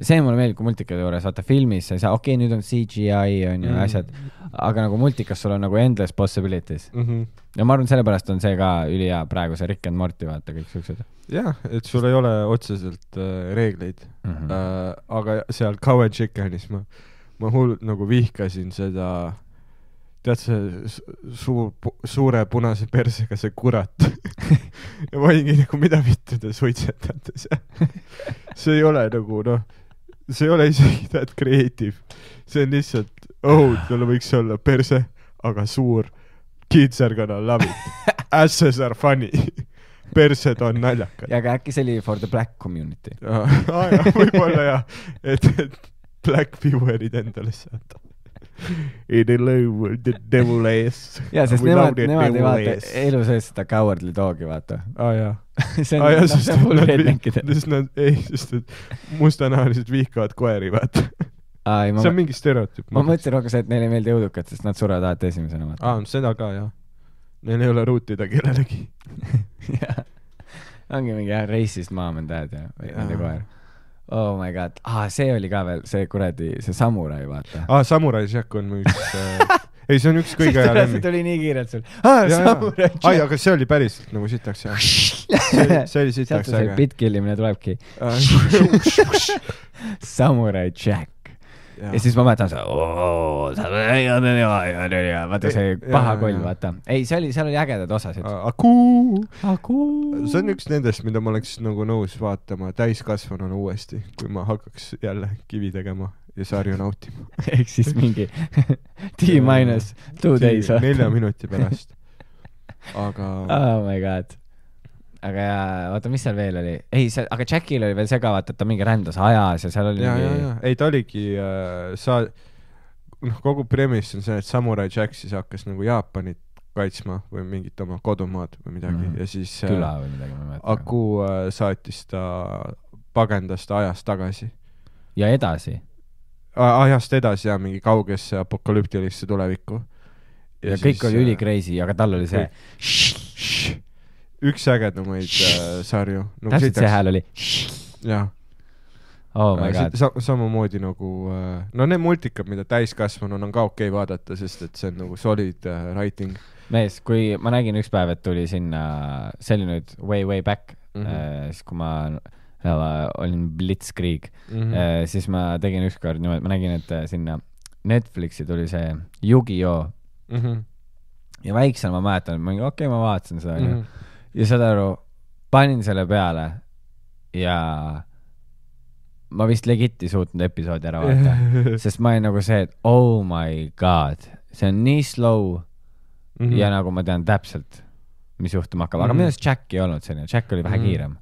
see mulle meeldib, kui multikade juures, vaata filmis sa ei saa, okei okay,, nüüd on CGI on ju Mm. asjad, aga nagu multikas sul on nagu endless possibilities. mm. -hmm. ja ma arvan, sellepärast on see ka ülihea praegu see Rick and Morty, vaata kõik siuksed jah, et sul ei ole otseselt äh, reegleid mm. -hmm. äh,, aga seal Cow and Chickenis ma, ma hullult nagu vihkasin seda, tead see suur, suure punase persega see kurat ja ma olingi nagu, mida vittu te suitsetate seal. see ei ole nagu noh, see ei ole isegi that creative, see on lihtsalt, oh, tal võiks olla perse, aga suur. Kids are gonna love it. Asses are funny. persed on naljakad. ja aga äkki see oli for the black community. aa jah, võib-olla jah, et, et Black Viewerid endale saada. In the low the devil ass. ja sest nemad, nemad ei vaata elu sees seda cowardly dog'i vaata. aa jaa, see on, jaa, noh, sest see on full nad, sest nad, ei, sest et mustanahalised vihkavad koeri, vaata. aa, ei ma see on, mingi stereotüüp. ma mõtlesin rohkem see, et neile ei meeldi õudukad, sest nad surevad alati esimesena, vaata. aa, seda ka jah. Neil ei ole ruutida kellelegi. jah, ongi mingi jah, and dad ja, või Jaa. nende koer. Oh my god, aa, see oli ka veel see kuradi, see samurai, vaata. aa, Samurai Jack on üks äh,, ei, see on üks kõige hea see lemmik. tuli nii kiirelt sul. aa, samurai ai, aga see oli päriselt nagu sitaks hea. see oli, see oli sealt sitaks see äge. bitt killimine tulebki. Samurai Jack. Ja siis ma mäletan seda, vaata see paha koll, vaata. ei, see oli, seal oli ägedaid osasid. Aku. see on üks nendest, mida ma oleks nagu nõus vaatama täiskasvanuna uuesti, kui ma hakkaks jälle kivi tegema ja sarju nautima. ehk siis mingi T minus two days. nelja minuti pärast. aga oh my god. Aga jaa, oota, mis seal veel oli? ei, see, aga Jackil oli veel see ka, vaata, et ta mingi rändas ajas ja seal oli ja, ja, mingi ja, ei ta oligi äh,, sa, noh, kogu premise on see, et Samurai Jack siis hakkas nagu Jaapanit kaitsma või mingit oma kodumaad või midagi mm. -hmm. ja siis küla äh, või midagi, ma ei mäleta. Aku äh, saatis ta, pagendas ta ajas tagasi. ja edasi. ajast edasi ja mingi kaugesse apokalüptilisse tulevikku. ja kõik oli üli. crazy, aga tal oli see, üks ägedamaid äh, sarju. täpselt see hääl oli. jah, oh my god. sa, samamoodi nagu äh, no need multikad, mida täiskasvanuna on ka okei okay vaadata, sest et see on nagu solid äh, writing mees, kui ma nägin üks päev, et tuli sinna, see oli nüüd way, way back mm. -hmm. siis kui ma äh, olin Blitzkrieg mm. mm, -hmm. siis ma tegin ükskord niimoodi, ma nägin, et sinna Netflixi tuli see Yu-Gi-Oh mm -hmm. ja väiksena ma mäletan, ma mingi okei okay,, ma vaatasin seda onju mm -hmm. Ja saad aru, panin selle peale ja ma vist legit ei suutnud episoodi ära vaadata, -hmm. sest ma olin nagu see, et oh my god, see on nii slow mm -hmm. ja nagu ma tean täpselt, mis juhtuma hakkab, aga Mhm. minu arust Jack ei olnud selline, Jack oli vähe Mhm. kiirem.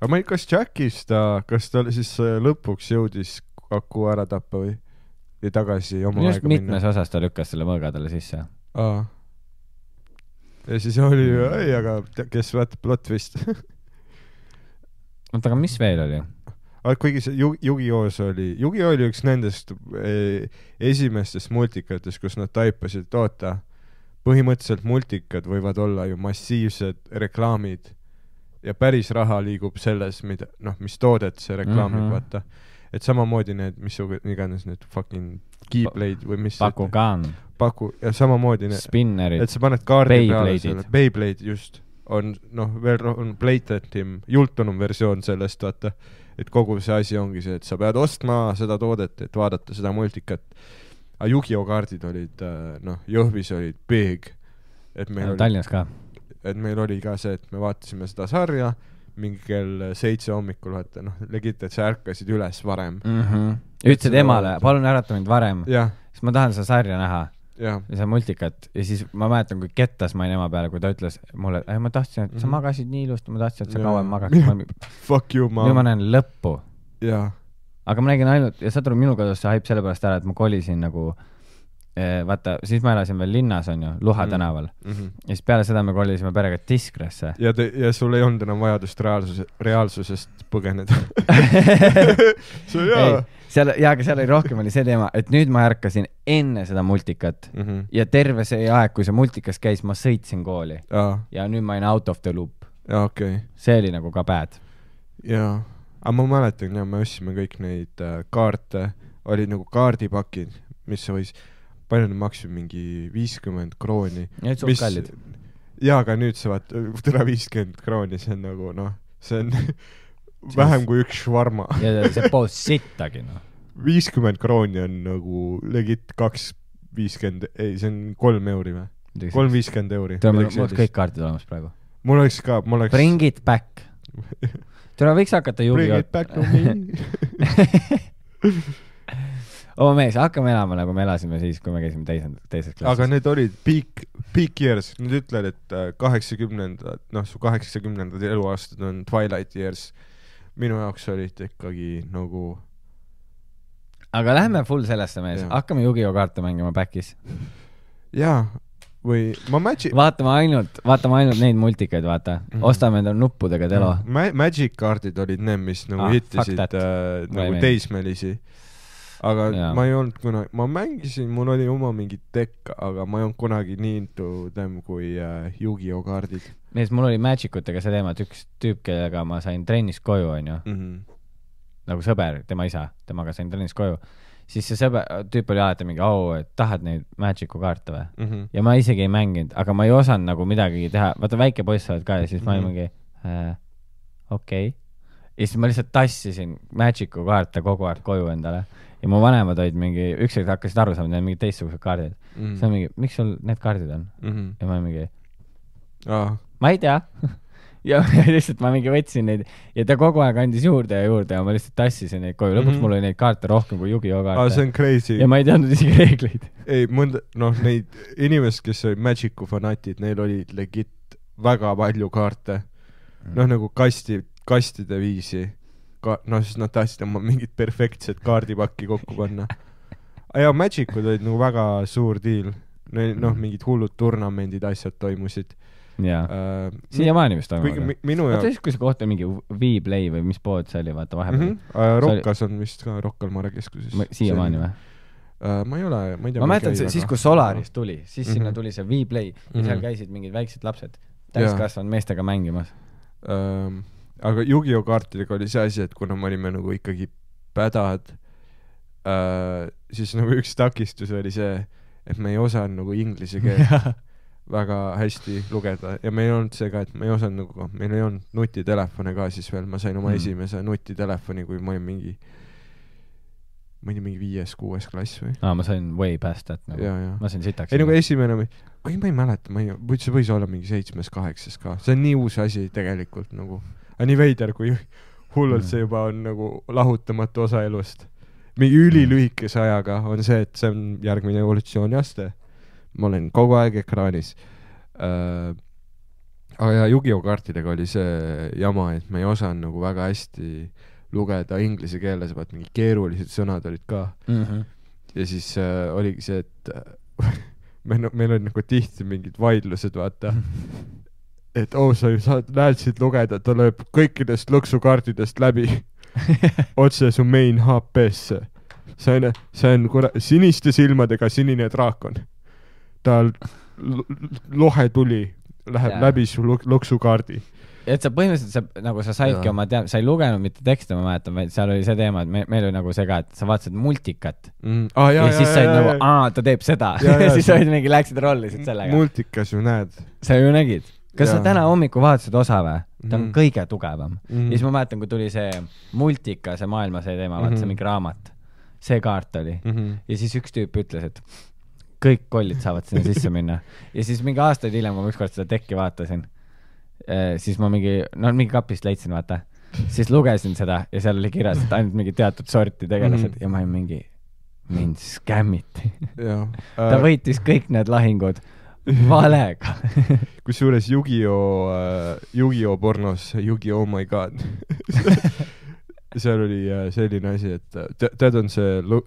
aga ma ei, kas Jackis ta, kas ta siis äh, lõpuks jõudis Aku ära tappa või? ja tagasi oma aega mitmes minna? osas ta lükkas selle mõõga talle sisse. aa. Ja siis oli ei, aga kes vaatab plot twist oota, aga mis veel oli? aga kuigi see Yu- Yu-Gi-Oh-s oli, Yu-Gi-Oh oli üks nendest eh, esimestest multikatest, kus nad taipasid, et oota, põhimõtteliselt multikad võivad olla ju massiivsed reklaamid ja päris raha liigub selles, mida, noh, mis toodet see reklaamib mm. -hmm. vaata. et samamoodi need, mis iganes need fucking Keyblade või mis Bakugan, paku ja samamoodi Spinnerid et, sa paned kaardi peale Beyblade'id. selle, Beyblade just, on noh, veel rohkem blatantim, jultunum versioon sellest, vaata. et kogu see asi ongi see, et sa pead ostma seda toodet, et vaadata seda multikat. aga Yu-Gi-Oh kaardid olid äh, noh, Jõhvis olid big. et meil oli, Tallinnas ka. et meil oli ka see, et me vaatasime seda sarja mingi kell seitse hommikul, vaata noh, legit, et sa ärkasid üles varem. ütlesid seda emale vaadata., palun ärata mind varem, sest ma tahan seda sarja näha ja seda multikat ja siis ma mäletan, kui kettas ma olin ema peale, kui ta ütles mulle, ma tahtsin, et sa Mhm. magasid nii ilusti, ma tahtsin, et sa Jaa. kauem magaksid. fuck you nüüd ma ma, näen lõppu, aga ma nägin ainult ja saad aru, minu kodus see haip sellepärast ära, et ma kolisin nagu eh, vaata, siis ma elasin veel linnas, onju, Luha Mhm. tänaval Mhm. ja siis peale seda me kolisime perega Diskresse. ja te, ja sul ei olnud enam vajadust reaalsuse, reaalsusest põgeneda. see hea., seal, jaa, aga seal oli rohkem oli see teema, et nüüd ma ärkasin enne seda multikat Mhm. ja terve see aeg, kui see multikas käis, ma sõitsin kooli aa, ja nüüd ma olin out of the loop. okay., see oli nagu ka bad. jaa. aga ma mäletan ja me ostsime kõik neid äh, kaarte, olid nagu kaardipakid, mis võis, palju need maksid, mingi viiskümmend krooni. Need suht kallid. jaa, aga nüüd sa vaata, tule viiskümmend krooni, see on nagu noh, see on vähem kui üks švarma. ja see poos sittagi noh. Viiskümmend krooni on nagu legit kaks viiskümmend, ei, see on kolm euri või? kolm viiskümmend euri. tead, mul oleks kõik kaardid olemas praegu. mul oleks ka, mul oleks Bring it back. tule, võiks hakata Bring Yu-Gi-Oh it back to me. oo mees, hakkame elama nagu me elasime siis, kui me käisime teises, teises aga klassis. need olid peak, peak years, nüüd ütled, et äh, kaheksakümnendad, noh, su kaheksakümnendad eluaastad on twilight years. minu jaoks olid ikkagi nagu, aga lähme full sellesse mees, hakkame Yu-Gi-Oh kaarte mängima back'is. jaa, või ma Magic, vaatame ainult, vaatame ainult neid multikaid, vaata mm, Mhm. -hmm. ostame endale nuppudega telo. Ma- Magic kaardid olid need, mis nagu Ah, hittisid äh, nagu teismelisi. aga ja. ma ei olnud kunagi, ma mängisin, mul oli oma mingi dekk, aga ma ei olnud kunagi nii into them kui äh, Yu-Gi-Oh kaardid mees, mul oli Magic utega see teema, et üks tüüp, kellega ma sain trennis koju, onju, mm. -hmm. Nagu sõber, tema isa, temaga sain trennis koju, siis see sõber, tüüp oli alati mingi, au, et tahad neid Magicu kaarte või? Mm -hmm. ja ma isegi ei mänginud, aga ma ei osanud nagu midagi teha, vaata väike poiss oled ka ja siis ma olin Mhm. mingi äh, okei okay.. ja siis ma lihtsalt tassisin Magicu kaarte kogu aeg koju endale ja mu vanemad olid mingi, ükskord hakkasid aru saama, need on mingid teistsugused kaardid mm. mm -hmm. siis on mingi, miks sul need kaardid on? -hmm. ja ma olin mingi, ah,. ma ei tea ja lihtsalt ma mingi võtsin neid ja ta kogu aeg andis juurde ja juurde ja ma lihtsalt tassisin neid koju, lõpuks mm. -hmm. mul oli neid kaarte rohkem kui Yu-Gi-Oh ah, kaarte see on crazy ja. ma ei teadnud isegi reegleid. ei, mõnda, noh, neid inimesed, kes olid Magicu fanatid, neil oli legit väga palju kaarte. Mm. noh, nagu kasti, kastide viisi. ka-, noh, siis nad tahtsid oma mingit perfektset kaardipakki kokku panna. ja Magicud olid nagu väga suur deal. Neil, noh, mingid hullud turnamendid, asjad toimusid jaa, uh,. siiamaani vist toimub. mi- minu oota, jaoks siis kui see koht oli mingi Vplay või mis pood see oli, vaata mm. vahepeal -hmm. Uh, Rockas on vist ka Rocca al Mare keskuses. Ma- siiamaani või? uh,? ma ei ole, ma ei tea. ma mäletan, siis kui Solaris tuli, siis Mhm. sinna tuli see Vplay ja seal Mhm. käisid mingid väiksed lapsed täiskasvanud meestega mängimas. ähm,. aga Yu-Gi-Oh kaartidega oli see asi, et kuna me olime nagu ikkagi pädad äh,, siis nagu üks takistus oli see, et me ei osanud nagu inglise keelt väga hästi lugeda ja meil ei olnud see ka, et me ei osanud nagu, meil ei olnud nutitelefone ka siis veel, ma sain oma Mm. esimese nutitelefoni, kui ma olin mingi, ma ei tea, mingi viies-kuues klass või? aa, ma sain way past that nagu. ma sain sitaks. ei nagu esimene, oi ma ei mäleta, ma ei, see võis olla mingi seitsmes-kaheksas ka, see on nii uus asi tegelikult nagu, aga nii veider, kui hullult Mm. see juba on nagu lahutamatu osa elust. mingi ülilühikese ajaga on see, et see on järgmine evolutsiooniaste. Ma olen kogu aeg ekraanis äh,. aga ja Yu-Gi-Oh kaartidega oli see jama, et me ei osanud nagu väga hästi lugeda inglise keeles, vaat mingid keerulised sõnad olid ka mm. -hmm. ja siis äh, oligi see, et äh, meil, meil olid nagu tihti mingid vaidlused, vaata. et oo, sa ju saad, näed siit lugeda, ta lööb kõikidest lõksukaartidest läbi otse su main HP-sse. see on, see on kurat, siniste silmadega sinine draakon. Tal lohe tuli läheb yeah. läbi su lõksukaardi. et sa põhimõtteliselt sa nagu sa saidki oma tea-, sa ei lugenud mitte tekste, ma mäletan, vaid seal oli see teema, et me, meil oli nagu see ka, et sa vaatasid multikat Mm. Ah, ja, ja, ja siis said nagu, aa, ta teeb seda ja, ja siis olid mingi, läksid rollisid sellega. multikas ju näed sa ju nägid. kas sa Jaa. täna hommikul vaatasid osa või? ta on Mhm. kõige tugevam mm. mm. ja siis ma mäletan, kui tuli see multika, see maailma see teema, vaata see Mhm. mingi raamat. see kaart oli mm. -hmm. ja siis üks tüüp ütles, et kõik kollid saavad sinna sisse minna. ja siis mingi aastaid hiljem, kui ma ükskord seda tekki vaatasin, siis ma mingi, no mingi kapist leidsin, vaata. siis lugesin seda ja seal oli kirjas, et ainult mingi teatud sorti tegelased mm. -hmm. ja ma olin mingi, mind skämmiti. ta võitis kõik need lahingud valega. kusjuures Yu-Gi-Oh uh,, Yu-Gi-Oh pornos Yu-Gi-Oh my god seal oli uh, selline asi, et uh, te- tead, on see lõ-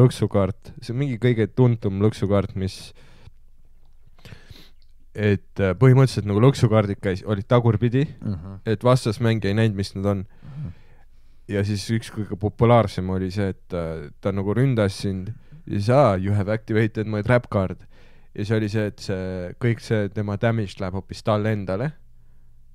lõksukaart, see on mingi kõige tuntum lõksukaart, mis et uh, põhimõtteliselt nagu lõksukaardid käis, olid tagurpidi, et vastasmängija ei näinud, mis nad on. ja siis üks kõige populaarsem oli see, et uh, ta nagu ründas sind ja siis aa, you have activated my trap card. ja see oli see, et see kõik see tema damage läheb hoopis talle endale.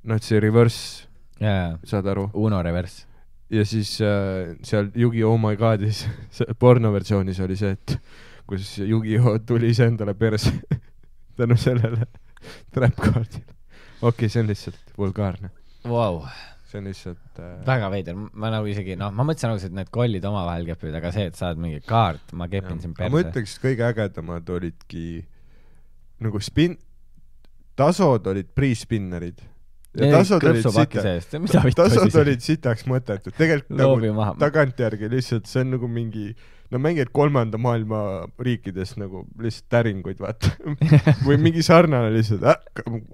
noh, et see reverse, jaa, saad aru? Uno reverse. Ja siis äh, seal Yu-Gi-Oh! My god'is, pornoversioonis oli see, et kus Yu-Gi-Oh! tuli iseendale perse tänu sellele trap card'ile. okei okay,, see on lihtsalt vulgaarne, Vau, see on lihtsalt äh, väga veider, ma nagu isegi noh, ma mõtlesin alguses, et need kollid omavahel kepivad, aga see, et saad mingi kaart, ma kepin sind aga ma perse. ütleks, kõige ägedamad olidki nagu spin-, tasod olid pre-spinnerid ja tasod olid krõpsupaki sita- seest, mida vittu tasod olid sitaks mõttetud, tegelikult nagu tagantjärgi lihtsalt see on nagu mingi no mängid kolmanda maailma riikides nagu lihtsalt täringuid vaata. Või mingi sarnane lihtsalt äh,,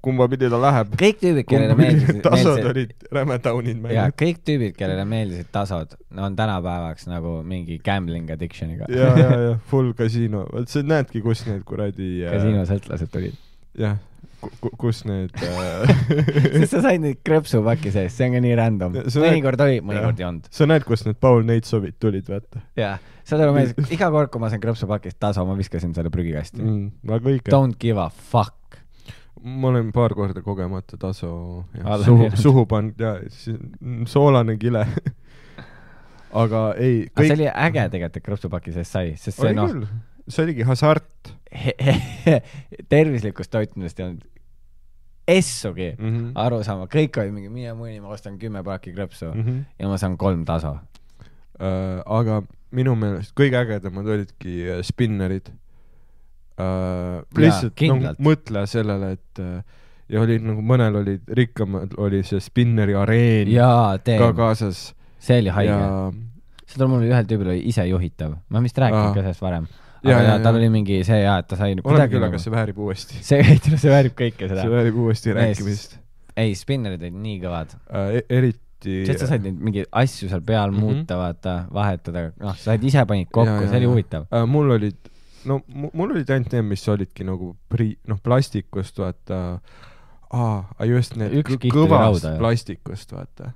kumba pidi ta läheb. kõik tüübid, kellele meeldisid, tasod meeldisid, olid räme down'id jaa, kõik tüübid, kellele meeldisid tasod, on tänapäevaks nagu mingi gambling addiction'iga. ja, ja, ja full kasiino, vot sa näedki, kus need kuradi äh, kasiinosõltlased tulid. jah, kus need äh, sest sa said neid krõpsupaki seest, see on ka nii random Ja. mõnikord oli, mõnikord jah. ei olnud. sa näed, kust need Paul Neitsovid tulid, vaata jaa, saad aru, mees, iga kord, kui ma sain krõpsupakist taso, ma viskasin selle prügikasti mm.. väga õige. Don't give a fuck. ma olen paar korda kogemata jah, Alla suhu suhu pannud ja soolane kile. aga ei, aga see kõik oli äge tegelikult, et krõpsupaki seest sai, sest see noh, see oligi hasart tervislikust toitumisest ei olnud essugi mm. -hmm. aru saama, kõik olid mingi mine mõni, ma ostan kümme paaki krõpsu Mm -hmm. ja ma saan kolm taso. uh, aga minu meelest kõige ägedamad olidki uh, spinnerid uh,. lihtsalt no, kindlalt. mõtle sellele, et uh, ja olid nagu mõnel olid rikkamad, oli see spinneri areen jaa, ka kaasas see oli haige. ja seda mul ühel tüübil oli isejuhitav, ma vist rääkinud Aa. ka sellest varem. Ja, aga ja, jaa, tal ja. oli mingi see jaa, et ta sai oleneb küll, aga see väärib uuesti. see, see väärib kõike seda see. väärib uuesti rääkimist ei, spinnerid olid nii kõvad. uh,. eriti sest sa said neid mingeid asju seal peal mm. -hmm. muuta, vaata, vahetada, noh, sa said ise panid kokku, see oli huvitav. uh,. mul olid, no mu- mul olid ainult need, mis olidki nagu pri-, noh, plastikust, vaata. aa, just need kõvast rauda, plastikust, vaata.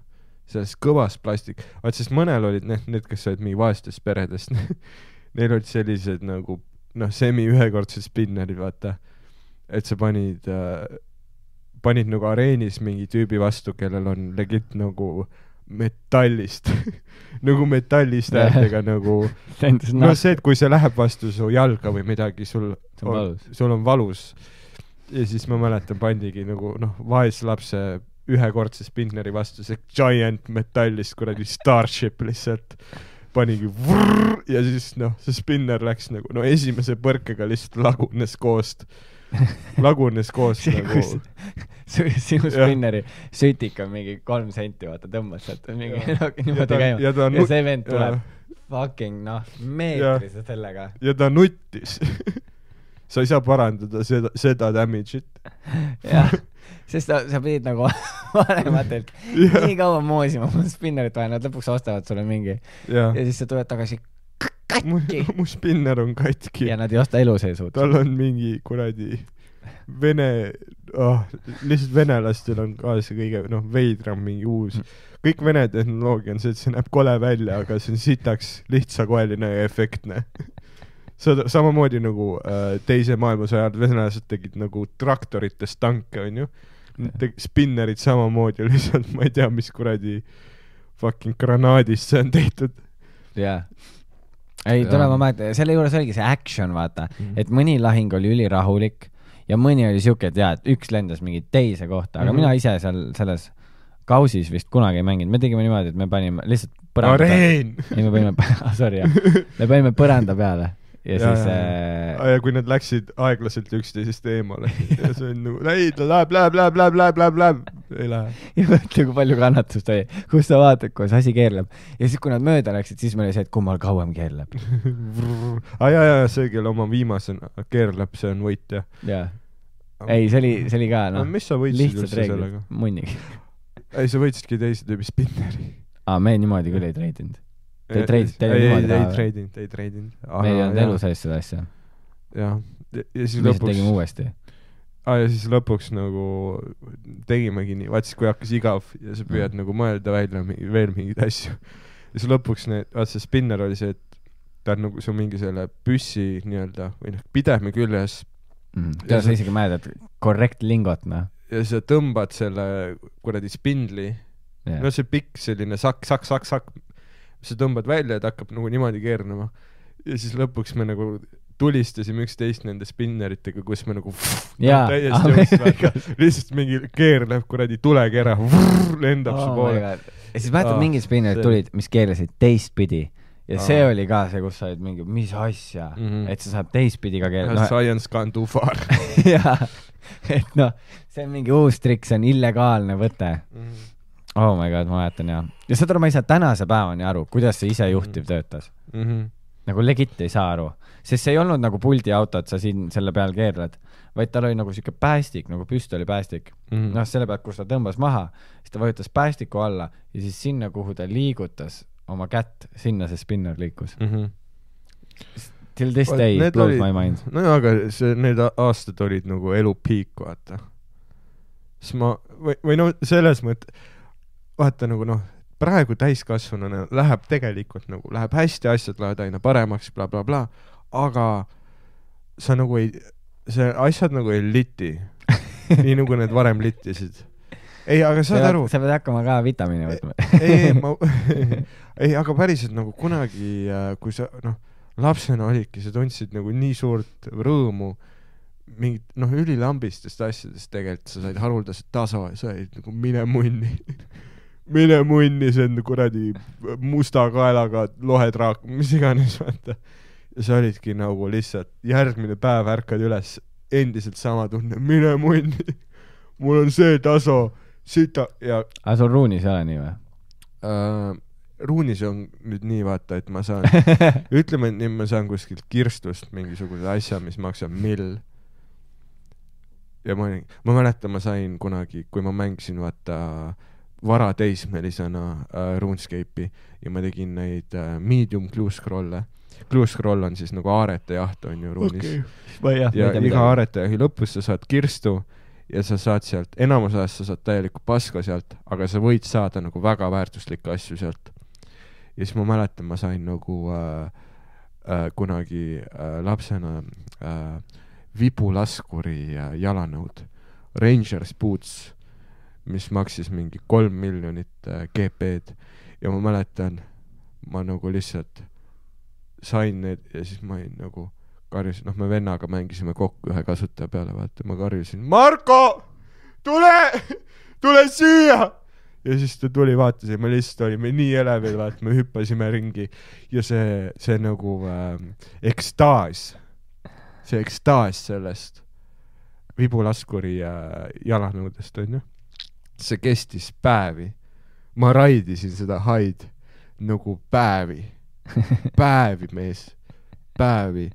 sellest kõvast plastik, vaat sest mõnel olid need, need, kes olid mingi vaestest peredest Neil olid sellised nagu noh, semi ühekordsed spinnerid, vaata. et sa panid äh,, panid nagu areenis mingi tüübi vastu, kellel on legit nagu metallist nagu metallist häältega nagu no see, et kui see läheb vastu su jalga või midagi, sul on sul on valus. ja siis ma mäletan, pandigi nagu noh, vaeslapse ühekordse spinneri vastu see giant metallist kuradi Starship lihtsalt panigi vrrr, ja siis noh, see spinner läks nagu no esimese põrkega lihtsalt lagunes koost, lagunes koost nagu. sinu spinneri sütik on mingi kolm senti, vaata, tõmbad sealt mingi Jah. niimoodi käima. ja ta ja see vend tuleb fucking noh, meetrise sellega. ja ta nuttis. Sa ei saa parandada seda, seda damage'it. jah, sest sa, sa pidid nagu vanematelt nii kaua moosima spinnerit vaja, nad lõpuks ostavad sulle mingi. Ja ja siis sa tuled tagasi mu, katki. Mu spinner on katki. Ja nad ei osta elu sees uut. tal on mingi kuradi vene oh,, lihtsalt venelastel on ka see kõige noh, veidram mingi uus, kõik vene tehnoloogia on see, et see näeb kole välja, aga see on sitaks lihtsakoeline ja efektne. seda samamoodi nagu äh, teise maailmasõja ajal venelased tegid nagu traktoritest tanke, onju. Spinnerid samamoodi, lihtsalt ma ei tea, mis kuradi fucking granaadist see on tehtud. jah. ei, tule, Jaa. ma mäletan, selle juures oligi see action, vaata mm. -hmm. et mõni lahing oli ülirahulik ja mõni oli siuke, et jaa, et üks lendas mingi teise kohta, aga mm. -hmm. mina ise seal selles kausis vist kunagi ei mänginud, me tegime niimoodi, et me panime lihtsalt põranda peale, areen. ei me panime, sorry jah, me panime põranda peale ja, ja Ja, siis ja, äh, ja kui nad läksid aeglaselt üksteisest eemale ja see on nagu ei ta läheb, läheb, läheb, läheb, läheb, läheb, läheb, ei lähe. ja mõtle, kui palju kannatust oli, kus sa vaatad, kuidas asi keerleb ja siis, kui nad mööda läksid, siis meil oli see, et kummal kauem keerleb. aa ja, ja see, kelle oma viimasena keerleb, see on võitja. jaa, ei, see oli, see oli ka no noh, mis sa võitsid üldse sellega?, munnigi. ei, sa võitsidki teise tüübi spinneri. aa, me niimoodi küll ei treidinud. Te treid- te ei, ei, niimoodi ei treidinud, ei treidinud. meil ei olnud elu sees seda asja, jah, ja siis lihtsalt lõpuks tegime, uuesti. aa ja siis lõpuks nagu tegimegi nii, vaat siis kui hakkas igav ja sa püüad Mm. nagu mõelda välja mingi, veel mingeid asju. ja siis lõpuks need, vaat see spinner oli see, et ta on nagu su mingi selle püssi nii-öelda või noh, pidemi küljes tead, sa isegi mäletad, korrekt lingot, noh. ja sa tõmbad selle kuradi spindli, no see pikk selline sakk, sakk, sakk, sakk, sa tõmbad välja, et hakkab nagu niimoodi keerlema. ja siis lõpuks me nagu tulistasime üksteist nende spinneritega, kus me nagu Jaa, täiesti ah, jõudsime mega-, lihtsalt mingi keerleb kuradi tulekera, lendab su oh poole. ja siis mäletad Ah,, mingid spinnerid see- tulid, mis keerasid teistpidi ja Aa. see oli ka see, kus sa olid mingi, mis asja mm. -hmm. et sa saad teistpidi ka keerata, noh, Science gone too far. jaa, et noh, see on mingi uus trikk, see on illegaalne võte. Mhm. Oh my god, ma mäletan ja, ja saad aru, ma ei saa tänase päevani aru, kuidas see isejuhtiv töötas. Mhm. nagu legit ei saa aru, sest see ei olnud nagu puldiauto, et sa siin selle peal keerled, vaid tal oli nagu siuke päästik, nagu püstolipäästik. Mhm. noh, selle pealt, kus ta tõmbas maha, siis ta vajutas päästiku alla ja siis sinna, kuhu ta liigutas oma kätt, sinna see spinner liikus. Mhm. Till this day need blows olid- my mind. no aga see, need aastad olid nagu elu piik, vaata. siis ma, või, või no selles mõttes, vaata nagu noh, praegu täiskasvanuna läheb tegelikult nagu, läheb hästi, asjad lähevad aina paremaks bla,, blablabla, aga sa nagu ei, see asjad nagu ei liti, nii nagu need varem littisid. ei, aga saad aru, sa pead hakkama ka vitamiine võtma. ei, ei ma ei, aga päriselt nagu kunagi, kui sa noh, lapsena olidki, sa tundsid nagu nii suurt rõõmu mingit noh, ülilambistest asjadest tegelikult, sa said haruldaselt taso ja sa olid nagu mine munni. Mine munni, see on kuradi musta kaelaga lohetraak, mis iganes, vaata. ja sa olidki nagu lihtsalt järgmine päev ärkad üles, endiselt sama tunne, mine munni. mul on see taso, sita ja aga sul ruunis ei ole nii või? äh, ruunis on nüüd nii, vaata, et ma saan, ütleme, et nüüd ma saan kuskilt kirstust mingisuguse asja, mis maksab mill. ja ma olin, ma mäletan, ma sain kunagi, kui ma mängisin, vaata, varateismelisena äh, RuneScape'i ja ma tegin neid äh, medium glue scroll'e. Glue scroll on siis nagu aarete jaht on ju ruunis okay. ja iga aretajahi lõpus sa saad kirstu ja sa saad sealt, enamus ajast sa saad täielikku paska sealt, aga sa võid saada nagu väga väärtuslikke asju sealt. ja siis ma mäletan, ma sain nagu äh, äh, kunagi äh, lapsena äh, vibulaskuri äh, jalanõud, Rangers Boots, mis maksis mingi kolm miljonit äh, GP-d ja ma mäletan, ma nagu lihtsalt sain need ja siis ma olin nagu karjusin, noh, me vennaga mängisime kokku ühe kasutaja peale, vaata, ma karjusin, Marko, tule, tule siia. ja siis ta tuli, vaatas ja me lihtsalt olime nii elevil, vaata, me hüppasime ringi. Ja see, see nagu äh, ekstaas, see ekstaas sellest vibulaskuri äh, jalanõudest onju, see kestis päevi. ma raidisin seda haid nagu päevi, päevi, mees, päevi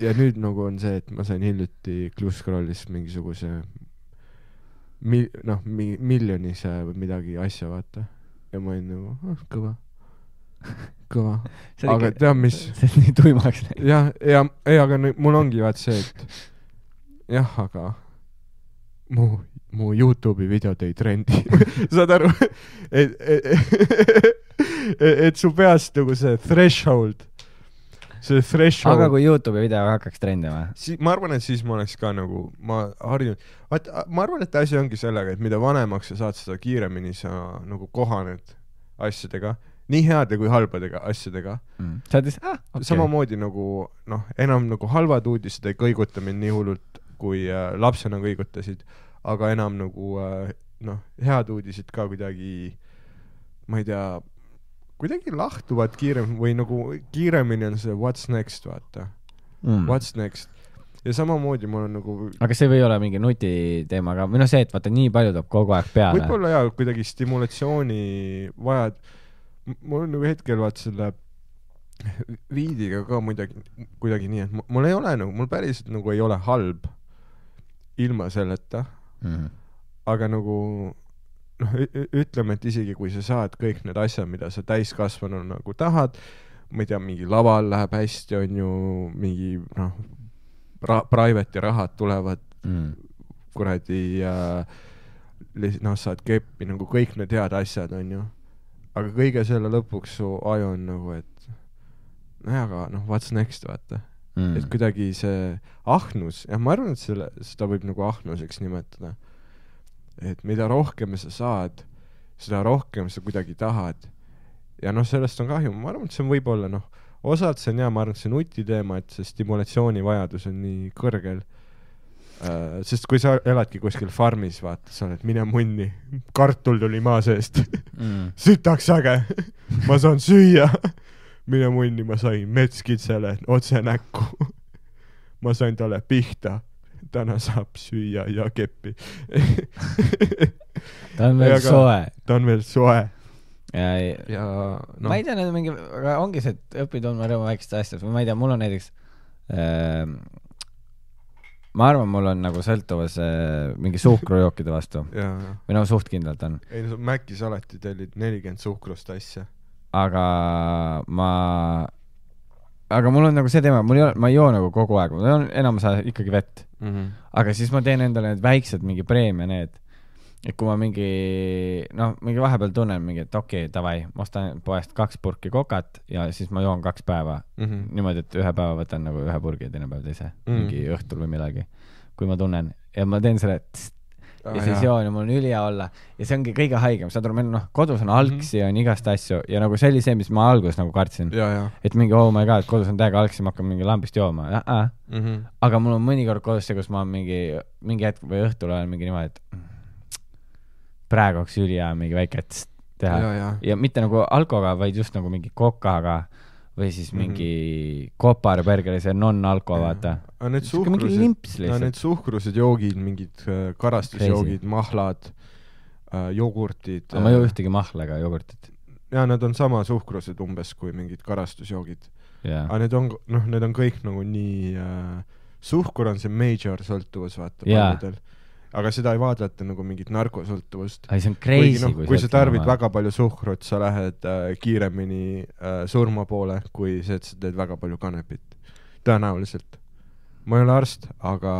ja nüüd nagu on see, et ma sain hiljuti Cluscrollis mingisuguse mi-, noh, mi-, miljonise või midagi asja, vaata. ja ma olin nagu ah,, kõva, kõva. aga tead, mis, see on nii tuimaks läinud. jah, ja, ei, aga nüüd mul ongi vaat see, et jah, aga mu, mu Youtube'i videod ei trendi. saad aru, et, et, et su peas nagu see threshold, see threshold aga kui Youtube'i video hakkaks trendima? siis ma arvan, et siis ma oleks ka nagu, ma harjunud, vaata, ma arvan, et asi ongi sellega, et mida vanemaks sa saad, seda kiiremini sa nagu kohaned asjadega, nii heade kui halbadega asjadega Mm. sa oled lihtsalt, ah, okay.. samamoodi nagu noh, enam nagu halvad uudised ei kõiguta mind nii hullult, kui äh, lapsena kõigutasid, aga enam nagu äh, noh, head uudised ka kuidagi, ma ei tea, kuidagi lahtuvad kiiremini või nagu kiiremini on see what's next, vaata Mm. what's next. ja samamoodi mul on nagu aga see ei või olla mingi nutiteema ka, või noh, see, et vaata, nii palju tuleb kogu aeg peale. võib-olla jaa, kuidagi stimulatsiooni vajad. mul on nagu hetkel vaat selle viidiga ka muidugi, kuidagi nii, et mu- mul ei ole nagu, mul päriselt nagu ei ole halb ilma selleta, mm.. aga nagu noh, ütleme, et isegi kui sa saad kõik need asjad, mida sa täiskasvanuna nagu tahad, ma ei tea, mingi laval läheb hästi, on ju, mingi noh, ra-, private ja rahad tulevad Mm. kuradi äh, noh, saad keppi nagu kõik need head asjad, onju. aga kõige selle lõpuks su aju on nagu, et nojah, aga noh, what's next, vaata mm.. et kuidagi see ahnus, jah, ma arvan, et selle, seda võib nagu ahnuseks nimetada. et mida rohkem sa saad, seda rohkem sa kuidagi tahad. ja noh, sellest on kahju, ma arvan, et see on võib-olla noh, osalt see on jaa, ma arvan, et see nutiteema, et see stimulatsioonivajadus on nii kõrgel Uh, sest kui sa eladki kuskil farmis, vaata, sa oled, mine munni, kartul tuli maa seest, Mm. sitaks äge, ma saan süüa. mine munni, ma sain metskitsele otse näkku. ma sain talle pihta, täna saab süüa ja keppi ta on veel Aga- soe. ta on veel soe ja, ja no. ma ei tea, need on mingi, aga ongi see, et õpi tundma rõõmu väikestest asjadest, ma ei tea, mul on näiteks äh,. ma arvan, mul on nagu sõltuvus äh, mingi suhkrujookide vastu ja, või no suht kindlalt on, ei no Macis alati tellid nelikümmend suhkrust asja. Aga ma, aga mul on nagu see teema, mul ei ole, ma ei joo nagu kogu aeg, ma joon enamus aja ikkagi vett, Mm -hmm. aga siis ma teen endale need väiksed mingi preemia need, et kui ma mingi noh, mingi vahepeal tunnen mingi, et okei okay,, davai, ma ostan poest kaks purki kokat ja siis ma joon kaks päeva Mm -hmm. niimoodi, et ühe päeva võtan nagu ühe purgi ja teine päev teise Mm. mm., mingi õhtul või millalgi, kui ma tunnen ja ma teen selle tst, Ah, ja siis joon ja mul on ülihea olla. Ja see ongi kõige haigem, saad aru, meil noh, kodus on algsi on igast asju. Ja nagu see oli see, mis ma alguses nagu kartsin, ja, ja et mingi oh my god, kodus on täiega algsi, ma hakkan mingi lambist jooma. Äh,, äh. mm. -hmm. aga mul on mõnikord kodus see, kus ma mingi, mingi hetk või õhtul olen mingi niimoodi, et mm, praegu oleks ülihea mingi väike teha. Ja, ja ja mitte nagu alkoga, vaid just nagu mingi kokaga või siis Mhm. mingi kopariburgeri, see non-alko, vaata. aga need suhkrused, lihtsalt. need suhkrused joogid, mingid äh, karastusjoogid, mahlad äh,, jogurtid aga ma ei joo ühtegi mahla ega jogurtit. ja nad on sama suhkrused umbes kui mingid karastusjoogid. jaa, aga need on, noh, need on kõik nagu nii äh,, suhkur on see major sõltuvus, vaata Jaa. paljudel. Aga seda ei vaadata nagu mingit narkosõltuvust. ai see on crazy, noh, kui kui sa tarbid oma- väga palju suhkrut, sa lähed äh, kiiremini äh, surma poole, kui see, et sa teed väga palju kanepit. tõenäoliselt. ma ei ole arst, aga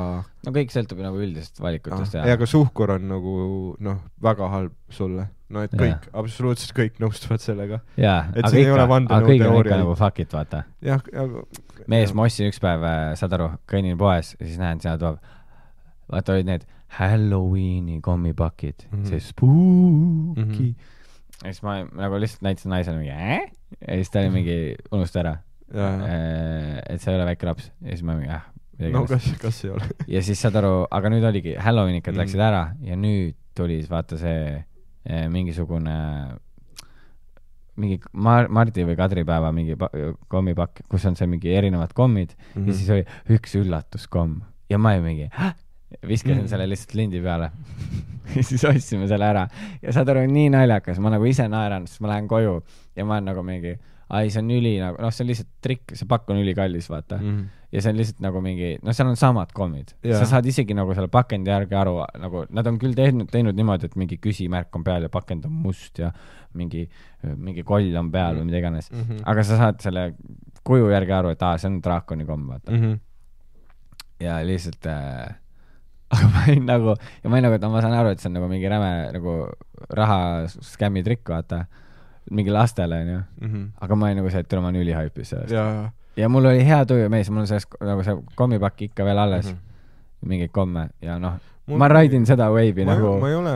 no kõik sõltub nagu üldisest valikutest ah,, ei, aga suhkur on nagu noh, väga halb sulle. no et kõik, absoluutselt kõik nõustuvad sellega. et siin ei ole vandenõuteooriaid. nagu fuck it, vaata. jah, aga mees, ma ostsin üks päev, saad aru, kõnnin poes ja siis näen, seal tuleb, vaata olid need Halloweeni kommipakid mm, Mhm. -hmm. see spooky mm. Mhm. -hmm. ja siis ma nagu lihtsalt näitasin naisele mingi äh? ja siis ta oli mingi, unusta ära, ja, et sa ei ole väike laps ja siis ma mingi ah, midagi no kas, kas ei ole? ja siis saad aru, aga nüüd oligi, Halloweenikad Mm. mm. läksid ära ja nüüd tuli siis vaata see eh, mingisugune mingi Mar-, Mardi või Kadri päeva mingi pa- kommipakk, kus on see mingi erinevad kommid mm Mhm. -hmm. ja siis oli üks üllatuskomm ja ma olin mingi? Viskasin Mm. mm. selle lihtsalt lindi peale ja siis ostsime selle ära ja saad aru, nii naljakas, ma nagu ise naeran, siis ma lähen koju ja ma olen nagu mingi, ai, see on üli nagu, noh, see on lihtsalt trikk, see pakk on ülikallis, vaata mm.. Mhm. ja see on lihtsalt nagu mingi, noh, seal on samad kommid. Sa saad isegi nagu selle pakendi järgi aru, nagu nad on küll teinud, teinud niimoodi, et mingi küsimärk on peal ja pakend on must ja mingi, mingi koll on peal või mida iganes. Mhm. aga sa saad selle kuju järgi aru, et aa, see on draakoni komm, vaata mm. Mhm. ja lihtsalt äh,, aga ma olin nagu, ja ma olin nagu, et no ma saan aru, et see on nagu mingi räme nagu raha skämmi trikk, vaata. mingi lastele, onju. Mhm. aga ma olin nagu see, et tule, ma olen ülihaipis sellest. ja, ja mul oli hea tuju, mees, mul on sellest nagu see kommipakk ikka veel alles mm. -hmm. mingeid komme ja noh, ma raidin seda wave'i nagu ma ei ole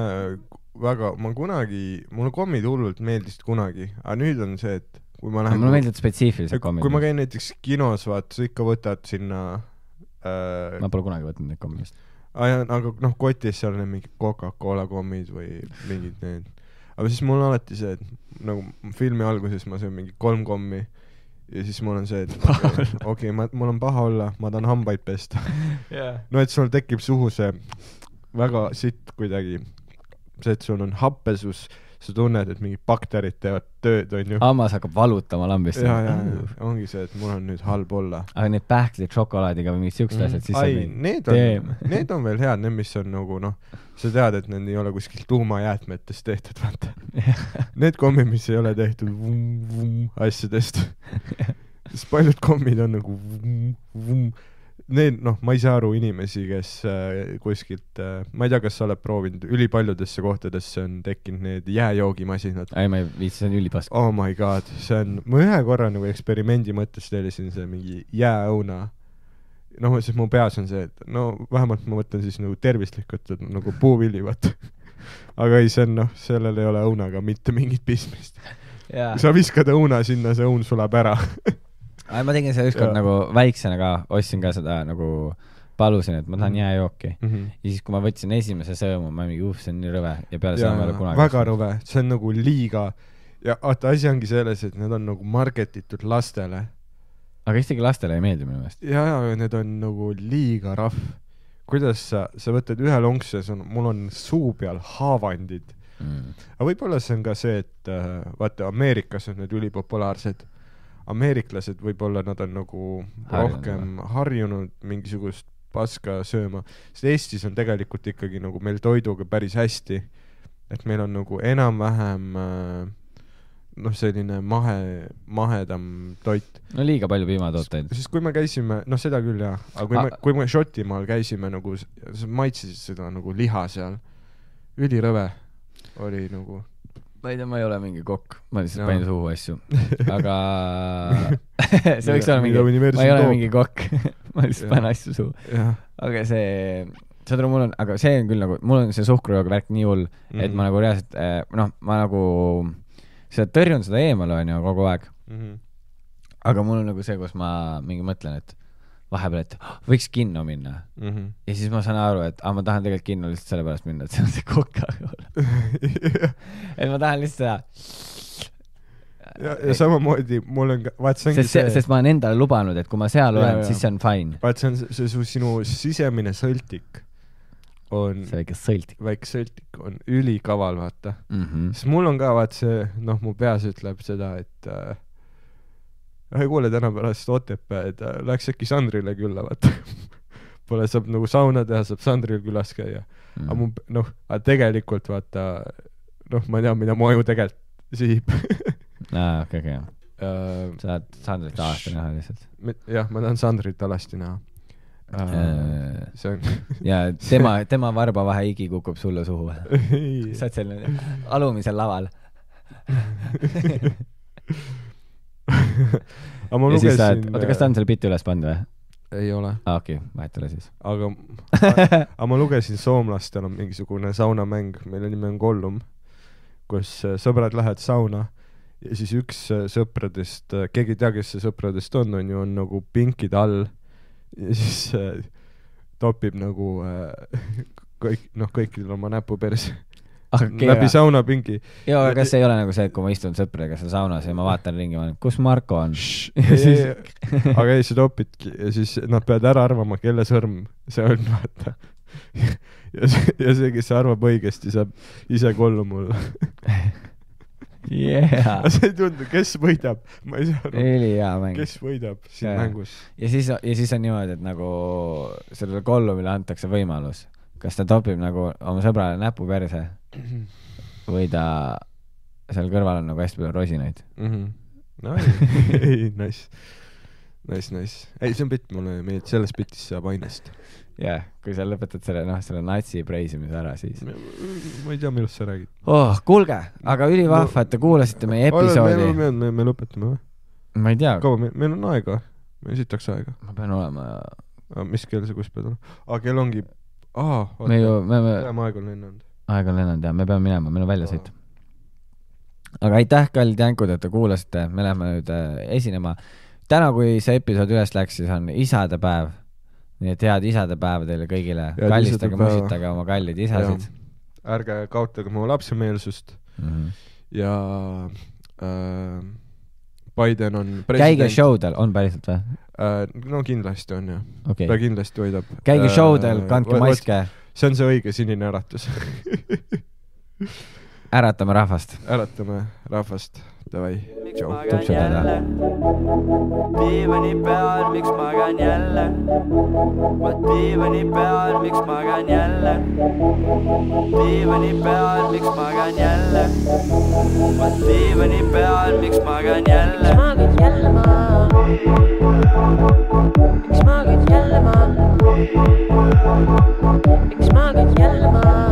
väga, ma kunagi, mulle kommid hullult meeldisid kunagi, aga nüüd on see, et kui ma lähen mulle meeldivad spetsiifilised kui kommid ma. käin näiteks kinos, vaata, sa ikka võtad sinna äh, ma pole kunagi võtnud neid komme vist. Aga noh, kotis seal need mingid Coca-Cola kommid või mingid need. aga siis mul on alati see, et nagu filmi alguses ma söön mingi kolm kommi ja siis mul on see, et okei okay,, ma, mul on paha olla, ma tahan hambaid pesta. no et sul tekib suhu see väga sitt kuidagi, see, et sul on happesus, sa tunned, et mingid bakterid teevad tööd, onju. hammas hakkab valutama lambist. ja, ja, ongi see, et mul on nüüd halb olla. aga need pähklid šokolaadiga või mingid siuksed asjad, siis Mm. ai, need on, need on veel head, need, mis on nagu noh, sa tead, et need ei ole kuskilt tuumajäätmetest tehtud, vaata. Need kommid, mis ei ole tehtud vum-vum asjadest. sest paljud kommid on nagu vum-vum. Need, noh, ma ei saa aru inimesi, kes äh, kuskilt äh,, ma ei tea, kas sa oled proovinud, ülipaljudesse kohtadesse on tekkinud need jääjoogimasinad. ei, ma ei viitsi, see on ülipask. Oh my god, see on, ma ühe korra nagu eksperimendi mõttes tellisin see mingi jääõuna. noh, siis mu peas on see, et no vähemalt ma võtan siis nagu tervislikult et nagu puuvili, vaata. aga ei, see on noh, sellel ei ole õunaga mitte mingit pistmist. jaa. sa viskad õuna sinna, see õun sulab ära. ma tegin seda ükskord nagu väiksena ka, ostsin ka seda nagu, palusin, et ma tahan Mhm. jääjooki. ja siis, kui ma võtsin esimese sõõmu, ma mingi, uh, see on nii rõve ja peale seda ma ei ole kunagi. väga rõve, see on nagu liiga ja vaata, asi ongi selles, et need on nagu market itud lastele aga isegi lastele ei meeldi minu meelest. ja, ja need on nagu liiga rahv. kuidas sa, sa võtad ühe lonksu ja sul, mul on suu peal haavandid. mm.. aga võib-olla see on ka see, et äh, vaata Ameerikas on need ülipopulaarsed. Ameeriklased võib-olla nad on nagu Harjunud rohkem harjunud mingisugust paska sööma, sest Eestis on tegelikult ikkagi nagu meil toiduga päris hästi. et meil on nagu enam-vähem äh, noh, selline mahe, mahedam toit. no liiga palju piimatooteid. sest kui me käisime, noh seda küll jaa, aga kui Ah. me, kui me Šotimaal käisime nagu, sa maitsesid seda nagu liha seal, ülirõve oli nagu. Ma ei tea, ma ei ole mingi kokk, ma lihtsalt Jaa. panin suhu asju, aga see võiks olla mingi ma ei ole toob. mingi kokk, ma lihtsalt panen asju suhu, aga see, saad aru, mul on, aga see on küll nagu, mul on see suhkrujoogi värk nii hull mm, -hmm. et Mhm. ma nagu reaalselt, noh, ma nagu seda tõrjun seda eemale, onju, kogu aeg, Mhm. aga mul on nagu see, kus ma mingi mõtlen, et vahepeal, et "Ah, võiks kinno minna Mhm. ja siis ma saan aru, et aa, ma tahan tegelikult kinno lihtsalt sellepärast minna, et seal on see Coca-Cola. et ma tahan lihtsalt ja, seda ja samamoodi mul on ka, vaat see ongi sest see, see, sest ma olen endale lubanud, et kui ma seal Jaa, olen, siis see on fine. vaat see on see, see su sinu sisemine sõltik on, see väike sõltik väike sõltik on ülikaval, vaata. mm. -hmm. sest mul on ka vaat see, noh, mu peas ütleb seda, et äh, ei kuule, täna pärast Otepääd äh, läks äkki Sandrile külla, vaata. Pole, saab nagu sauna teha, saab Sandril külas käia. Mm. aga mu, noh, aga tegelikult vaata, noh, ma tean, mida mu aju tegelikult sihib aa, okei, okei. Äh, sa tahad Sandrit aasta näha lihtsalt. jah, ma tahan Sandrit alasti näha Äh. see on ja tema, tema varbavahe higi kukub sulle suhu. ei sa oled niimoodi alumisel laval. Aga ma ja lugesin oota, kas ta on selle bitti üles pannud või? ei ole aa, okei, vahet ei ole siis. aga aga ma lugesin soomlastel on mingisugune saunamäng mille nimi on Gollum kus äh, sõbrad lähevad sauna ja siis üks äh, sõpradest äh, keegi ei tea kes see sõpradest on onju on nagu pinkide all ja siis äh, topib nagu äh, kõik noh kõikidel oma näpu perse okei, läbi aga, saunapingi jaa, aga kas ei ole nagu see, et kui ma istun sõpradega seal saunas ja ma vaatan ringi, ma olen, kus Marko on? Aga ei, sa topidki ja siis nad peavad ära arvama, kelle sõrm see on, vaata. ja see, ja see, kes arvab õigesti, saab ise Gollum olla. jaa, see ei tundu, kes võidab, ma ei saa aru, ülihea mäng. kes võidab siin Jaa. mängus. ja siis, ja siis on niimoodi, et nagu sellele Gollumile antakse võimalus, kas ta topib nagu oma sõbrale näpu perse või ta seal kõrval on nagu hästi palju rosinaid. Mhm. no ei, ei, nice, nice, nice. ei, see on bitt, mulle meeldib, selles bitis saab ainest. jah, kui sa lõpetad selle, noh, selle natsi preisimise ära, siis. ma ei tea, millest sa räägid. oh, kuulge, aga ülivahva, et te kuulasite meie episoodi. me, me, me lõpetame või? ma ei tea, kaua meil, meil on aega, meil sitaks aega. ma pean olema, mis kell sa kus pead olema? aa, kell ongi, aa, me ju, me, me, enam aega on lennanud. Aeg on lennanud ja me peame minema, meil on väljasõit. aga aitäh, kallid jänkud, et te kuulasite, me läheme nüüd äh, esinema. täna, kui see episood üles läks, siis on isadepäev. nii et head isadepäeva teile kõigile, kallistage, musitage oma kallid isasid. ärge kaotage mu lapsemeelsust Mm -hmm. ja äh, Biden on käige president. show del, on päriselt või? äh,. no kindlasti on jah, okei ta okay., kindlasti võidab. käige show del, kandke maske, see on see õige sinine äratus. äratame rahvast. äratame rahvast, davai, miks tšau. magan jälle diivani peal, miks magan jälle ma diivani peal, miks magan jälle diivani peal, miks magan jälle ma diivani peal, miks magan jälle magad jälle maha? miks magad jälle maha? miks magad jälle maha?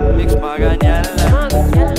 Mix Magagna.